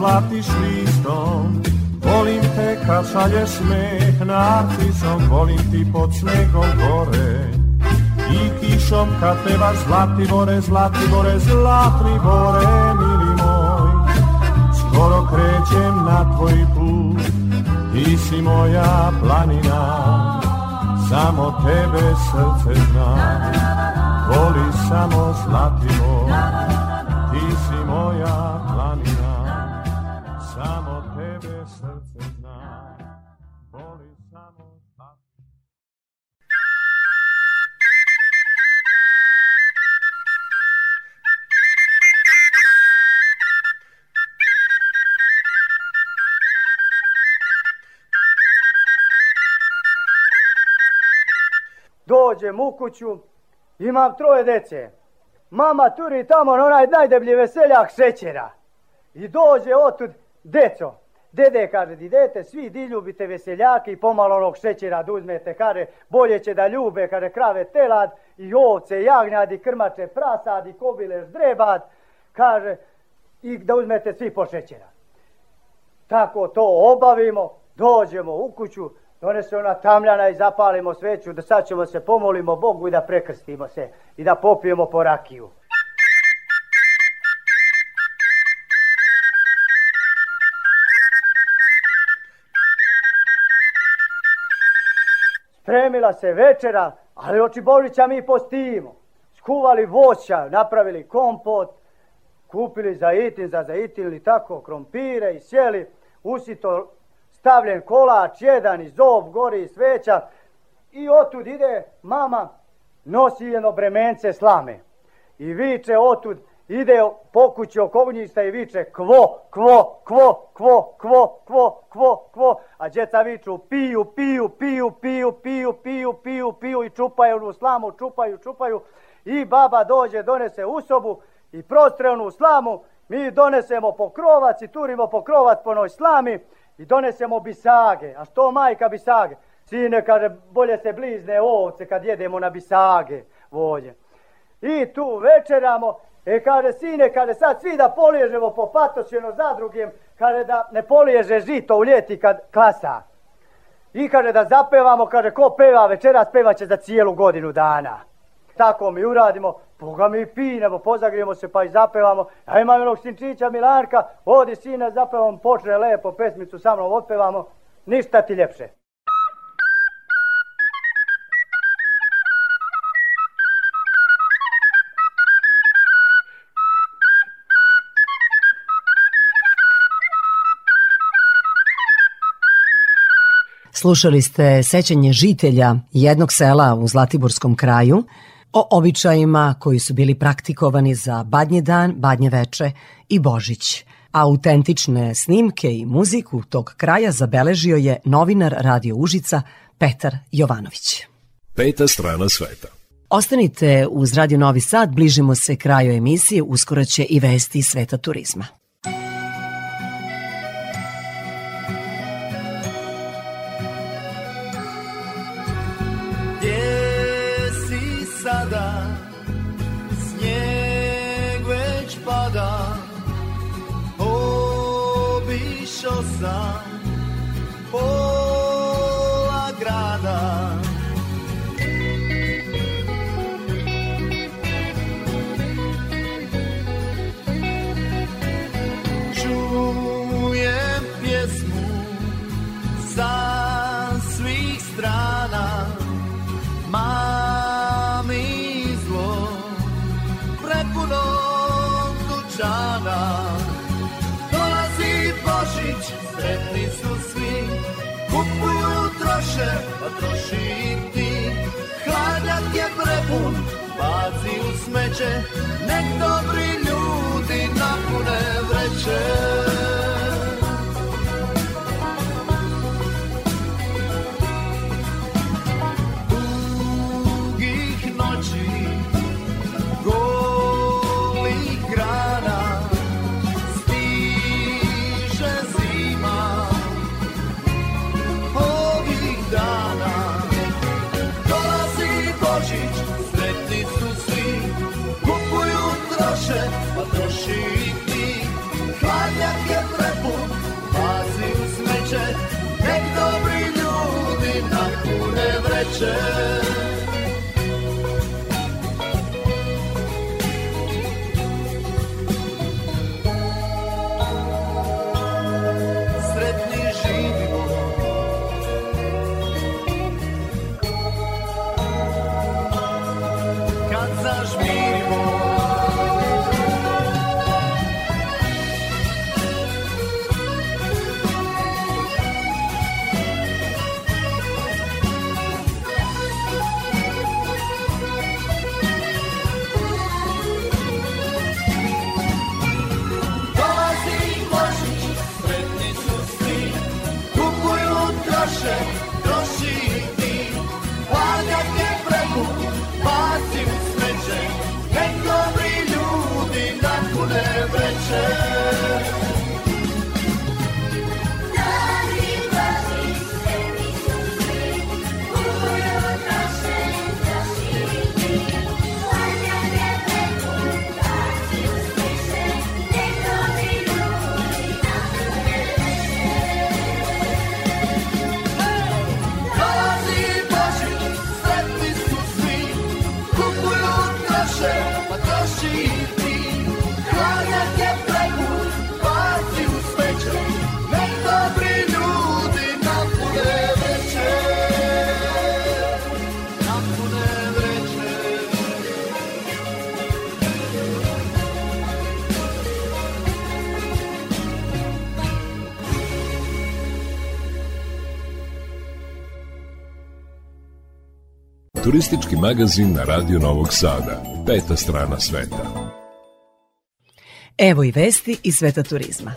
zlatiš listom Volim te kad šalješ smeh narcisom Volim ti pod snegom gore I kišom kad pevaš Zlatibore, Zlatibore, Zlatibore, mili moj Skoro krećem na tvoj put Ti si moja planina. Samo tebe srce zna Voli samo Zlatibor Dođem u kuću, imam troje dece. mama turi tamo na onaj najdeblji veseljak šećera. I dođe otud, deco, dede kaže, idete svi di ljubite veseljake i pomalo onog šećera da uzmete, kaže, bolje će da ljube, kaže, krave telad i ovce, jagnjad i krmače prasad i kobile ždrebad, kaže, i da uzmete svi po šećera. Tako to obavimo, dođemo u kuću, donese ona tamljana i zapalimo sveću, da sad ćemo se pomolimo Bogu i da prekrstimo se i da popijemo po rakiju. Spremila se večera, ali oči Božića mi postimo. Skuvali voća, napravili kompot, kupili zaitin za zaitin ili tako, krompire i sjeli, usito stavljen kolač, jedan i zob, gori i sveća. I otud ide mama, nosi jedno bremence slame. I viče otud, ide po kući okovnjista i viče kvo, kvo, kvo, kvo, kvo, kvo, kvo, kvo. A djeca viču piju, piju, piju, piju, piju, piju, piju, piju i čupaju onu slamu, čupaju, čupaju. I baba dođe, donese u sobu i prostre onu slamu. Mi donesemo pokrovac i turimo pokrovac po noj slami i donesemo bisage. A što majka bisage? Sine, kaže, bolje se blizne ovce kad jedemo na bisage volje. I tu večeramo, e kaže, sine, kaže, sad svi da poliježemo po patočeno zadrugim, kaže da ne poliježe žito u ljeti kad klasa. I kaže da zapevamo, kaže, ko peva večeras, pevaće za cijelu godinu dana. Tako mi uradimo, Boga mi pinemo, pozagrijemo se pa i zapevamo. A imam jednog sinčića Milanka, odi sine, zapevamo, počne lepo pesmicu sa mnom, otpevamo. Ništa ti ljepše. Slušali ste sećanje žitelja jednog sela u Zlatiborskom kraju o običajima koji su bili praktikovani za Badnje dan, Badnje veče i Božić. Autentične snimke i muziku tog kraja zabeležio je novinar Radio Užica Petar Jovanović. Peta strana sveta. Ostanite uz Radio Novi Sad, bližimo se kraju emisije, uskoro će i vesti sveta turizma. Smeće Nek dobri ljudi napune vreće Share. Turistički magazin na Radio Novog Sada. Peta strana sveta. Evo i vesti iz sveta turizma.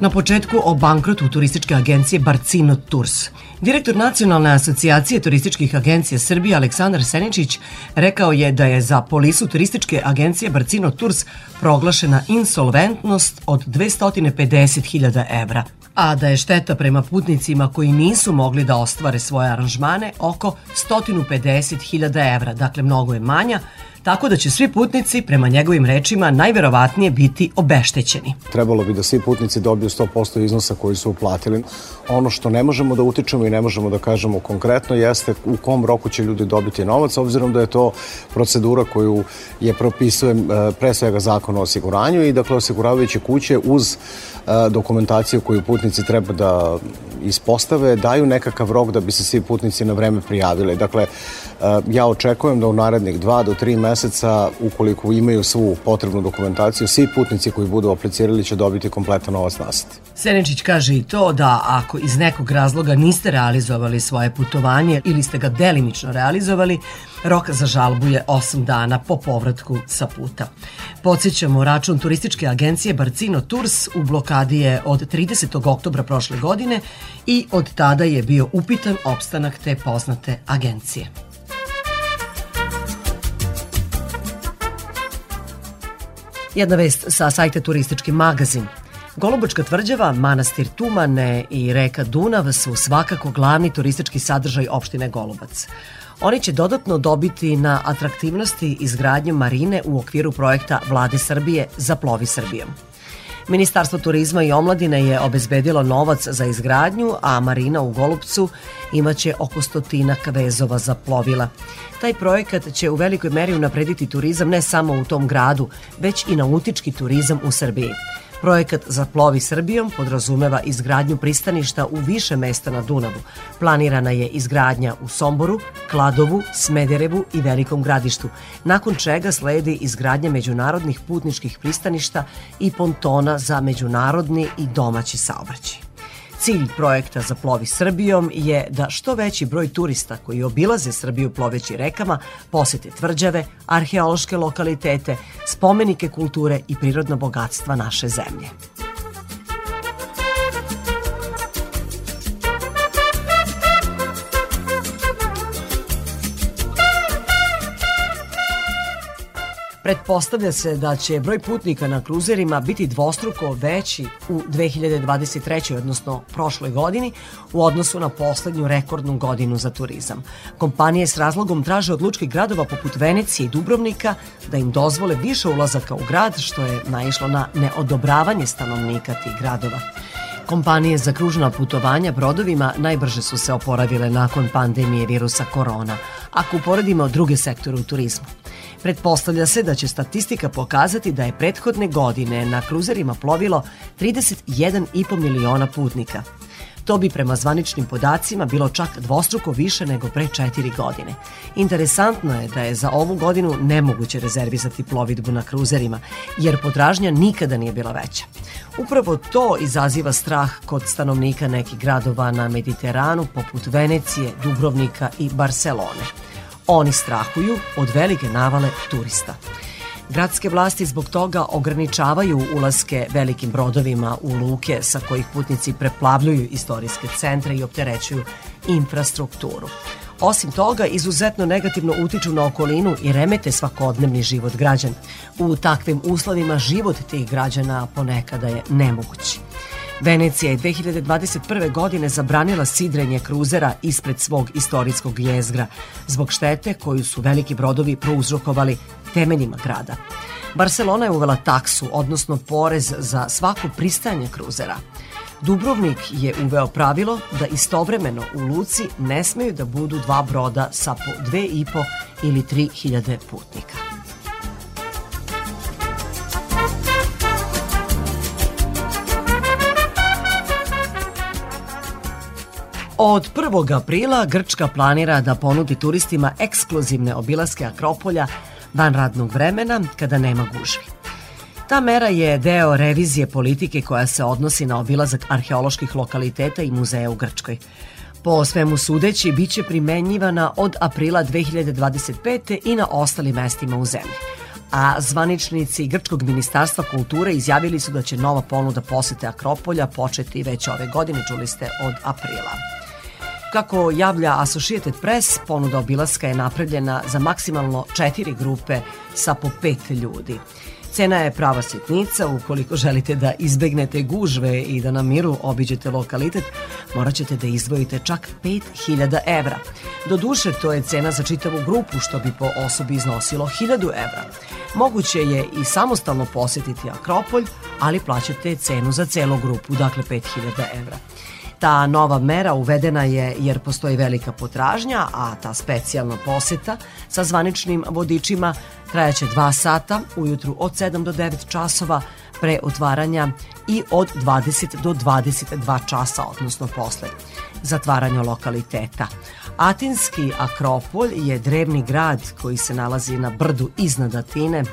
Na početku o bankrotu turističke agencije Barcino Tours. Direktor Nacionalne asocijacije turističkih agencija Srbije Aleksandar Seničić rekao je da je za polisu turističke agencije Barcino Tours proglašena insolventnost od 250.000 evra, a da je šteta prema putnicima koji nisu mogli da ostvare svoje aranžmane oko 150.000 evra, dakle mnogo je manja, tako da će svi putnici, prema njegovim rečima, najverovatnije biti obeštećeni. Trebalo bi da svi putnici dobiju 100% iznosa koji su uplatili. Ono što ne možemo da utičemo i ne možemo da kažemo konkretno jeste u kom roku će ljudi dobiti novac, obzirom da je to procedura koju je propisuje e, pre svega zakon o osiguranju i dakle osiguravajuće kuće uz e, dokumentaciju koju putnici treba da ispostave, daju nekakav rok da bi se svi putnici na vreme prijavili. Dakle, ja očekujem da u narednih dva do tri meseca, ukoliko imaju svu potrebnu dokumentaciju, svi putnici koji budu aplicirali će dobiti kompletan novac nazad. Seničić kaže i to da ako iz nekog razloga niste realizovali svoje putovanje ili ste ga delimično realizovali, rok za žalbu je 8 dana po povratku sa puta. Podsjećamo, račun turističke agencije Barcino Tours u blokadi je od 30. oktobra prošle godine i od tada je bio upitan opstanak te poznate agencije. Jedna vest sa sajta Turistički magazin. Golubačka tvrđava, manastir Tumane i reka Dunav su svakako glavni turistički sadržaj opštine Golubac. Oni će dodatno dobiti na atraktivnosti izgradnje marine u okviru projekta Vlade Srbije za plovi Srbijom. Ministarstvo turizma i omladine je obezbedilo novac za izgradnju, a marina u Golubcu imaće oko stotinak vezova za plovila. Taj projekat će u velikoj meri unaprediti turizam ne samo u tom gradu, već i nautički turizam u Srbiji. Projekat za plovi Srbijom podrazumeva izgradnju pristaništa u više mesta na Dunavu. Planirana je izgradnja u Somboru, Kladovu, Smederevu i Velikom gradištu, nakon čega sledi izgradnja međunarodnih putničkih pristaništa i pontona za međunarodni i domaći saobraćaj. Cilj projekta za plovi Srbijom je da što veći broj turista koji obilaze Srbiju ploveći rekama posete tvrđave, arheološke lokalitete, spomenike kulture i prirodna bogatstva naše zemlje. Pretpostavlja se da će broj putnika na kruzerima biti dvostruko veći u 2023. odnosno prošloj godini u odnosu na poslednju rekordnu godinu za turizam. Kompanije s razlogom traže od lučkih gradova poput Venecije i Dubrovnika da im dozvole više ulazaka u grad što je naišlo na neodobravanje stanovnika tih gradova. Kompanije za kružna putovanja brodovima najbrže su se oporavile nakon pandemije virusa korona, ako uporedimo druge sektore u turizmu. Pretpostavlja se da će statistika pokazati da je prethodne godine na kruzerima plovilo 31,5 miliona putnika. To bi prema zvaničnim podacima bilo čak dvostruko više nego pre četiri godine. Interesantno je da je za ovu godinu nemoguće rezervisati plovidbu na kruzerima, jer potražnja nikada nije bila veća. Upravo to izaziva strah kod stanovnika nekih gradova na Mediteranu poput Venecije, Dubrovnika i Barcelone. Oni strahuju od velike navale turista. Gradske vlasti zbog toga ograničavaju ulaske velikim brodovima u luke sa kojih putnici preplavljuju istorijske centre i opterećuju infrastrukturu. Osim toga, izuzetno negativno utiču na okolinu i remete svakodnevni život građana. U takvim uslovima život tih građana ponekada je nemogući. Venecija je 2021. godine zabranila sidrenje kruzera ispred svog istorijskog jezgra zbog štete koju su veliki brodovi prouzrokovali temeljima grada. Barcelona je uvela taksu, odnosno porez za svako pristanje kruzera. Dubrovnik je uveo pravilo da istovremeno u luci ne smeju da budu dva broda sa po 2,5 ili 3.000 putnika. Od 1. aprila Grčka planira da ponudi turistima ekskluzivne obilaske Akropolja van radnog vremena kada nema gužvi. Ta mera je deo revizije politike koja se odnosi na obilazak arheoloških lokaliteta i muzeja u Grčkoj. Po svemu sudeći, bit će primenjivana od aprila 2025. i na ostalim mestima u zemlji. A zvaničnici Grčkog ministarstva kulture izjavili su da će nova ponuda posete Akropolja početi već ove godine, čuli ste, od aprila. Kako javlja Associated Press, ponuda obilaska je napravljena za maksimalno četiri grupe sa po pet ljudi. Cena je prava sitnica, ukoliko želite da izbegnete gužve i da na miru obiđete lokalitet, morat ćete da izdvojite čak 5000 evra. Do duše, to je cena za čitavu grupu, što bi po osobi iznosilo 1000 evra. Moguće je i samostalno posetiti Akropolj, ali plaćate cenu za celu grupu, dakle 5000 evra. Ta nova mera uvedena je jer postoji velika potražnja, a ta specijalna poseta sa zvaničnim vodičima trajaće dva sata, ujutru od 7 do 9 časova pre otvaranja i od 20 do 22 časa, odnosno posle zatvaranja lokaliteta. Atinski Akropolj je drevni grad koji se nalazi na brdu iznad Atine,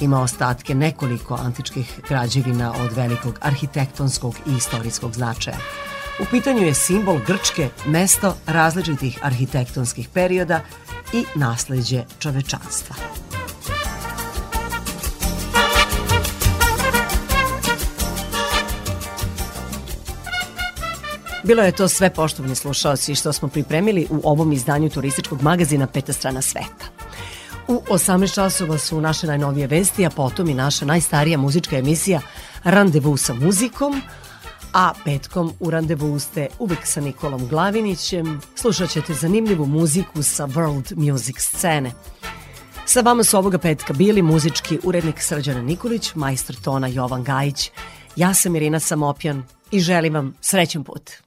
ima ostatke nekoliko antičkih građevina od velikog arhitektonskog i istorijskog značaja. U pitanju je simbol Grčke, mesto različitih arhitektonskih perioda i nasleđe čovečanstva. Bilo je to sve poštovni slušalci što smo pripremili u ovom izdanju turističkog magazina Peta strana sveta. U 18 časova su naše najnovije vesti, a potom i naša najstarija muzička emisija Randevu sa muzikom, a petkom u randevu ste uvek sa Nikolom Glavinićem. Slušat ćete zanimljivu muziku sa world music scene. Sa vama su ovoga petka bili muzički urednik Srđana Nikolić, majstor tona Jovan Gajić. Ja sam Irina Samopjan i želim vam srećan put.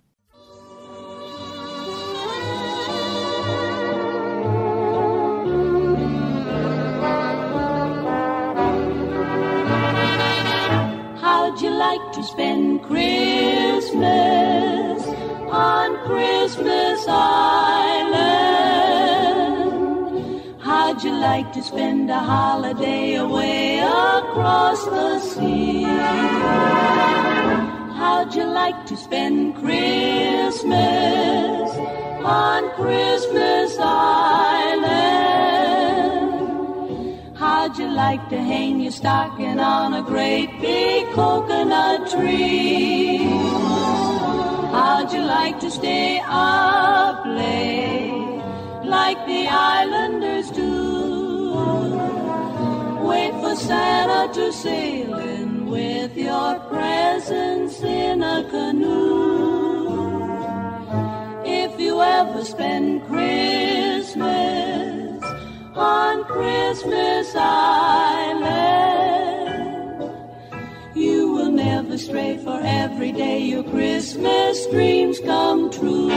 How'd you like to spend Christmas on Christmas Island? How'd you like to spend a holiday away across the sea? How'd you like to spend Christmas on Christmas Island? How'd you like to hang your stocking on a great big coconut tree? How'd you like to stay up late like the islanders do? Wait for Santa to sail in with your presents in a canoe. If you ever spend Christmas on Christmas Island. You will never stray, for every day your Christmas dreams come true.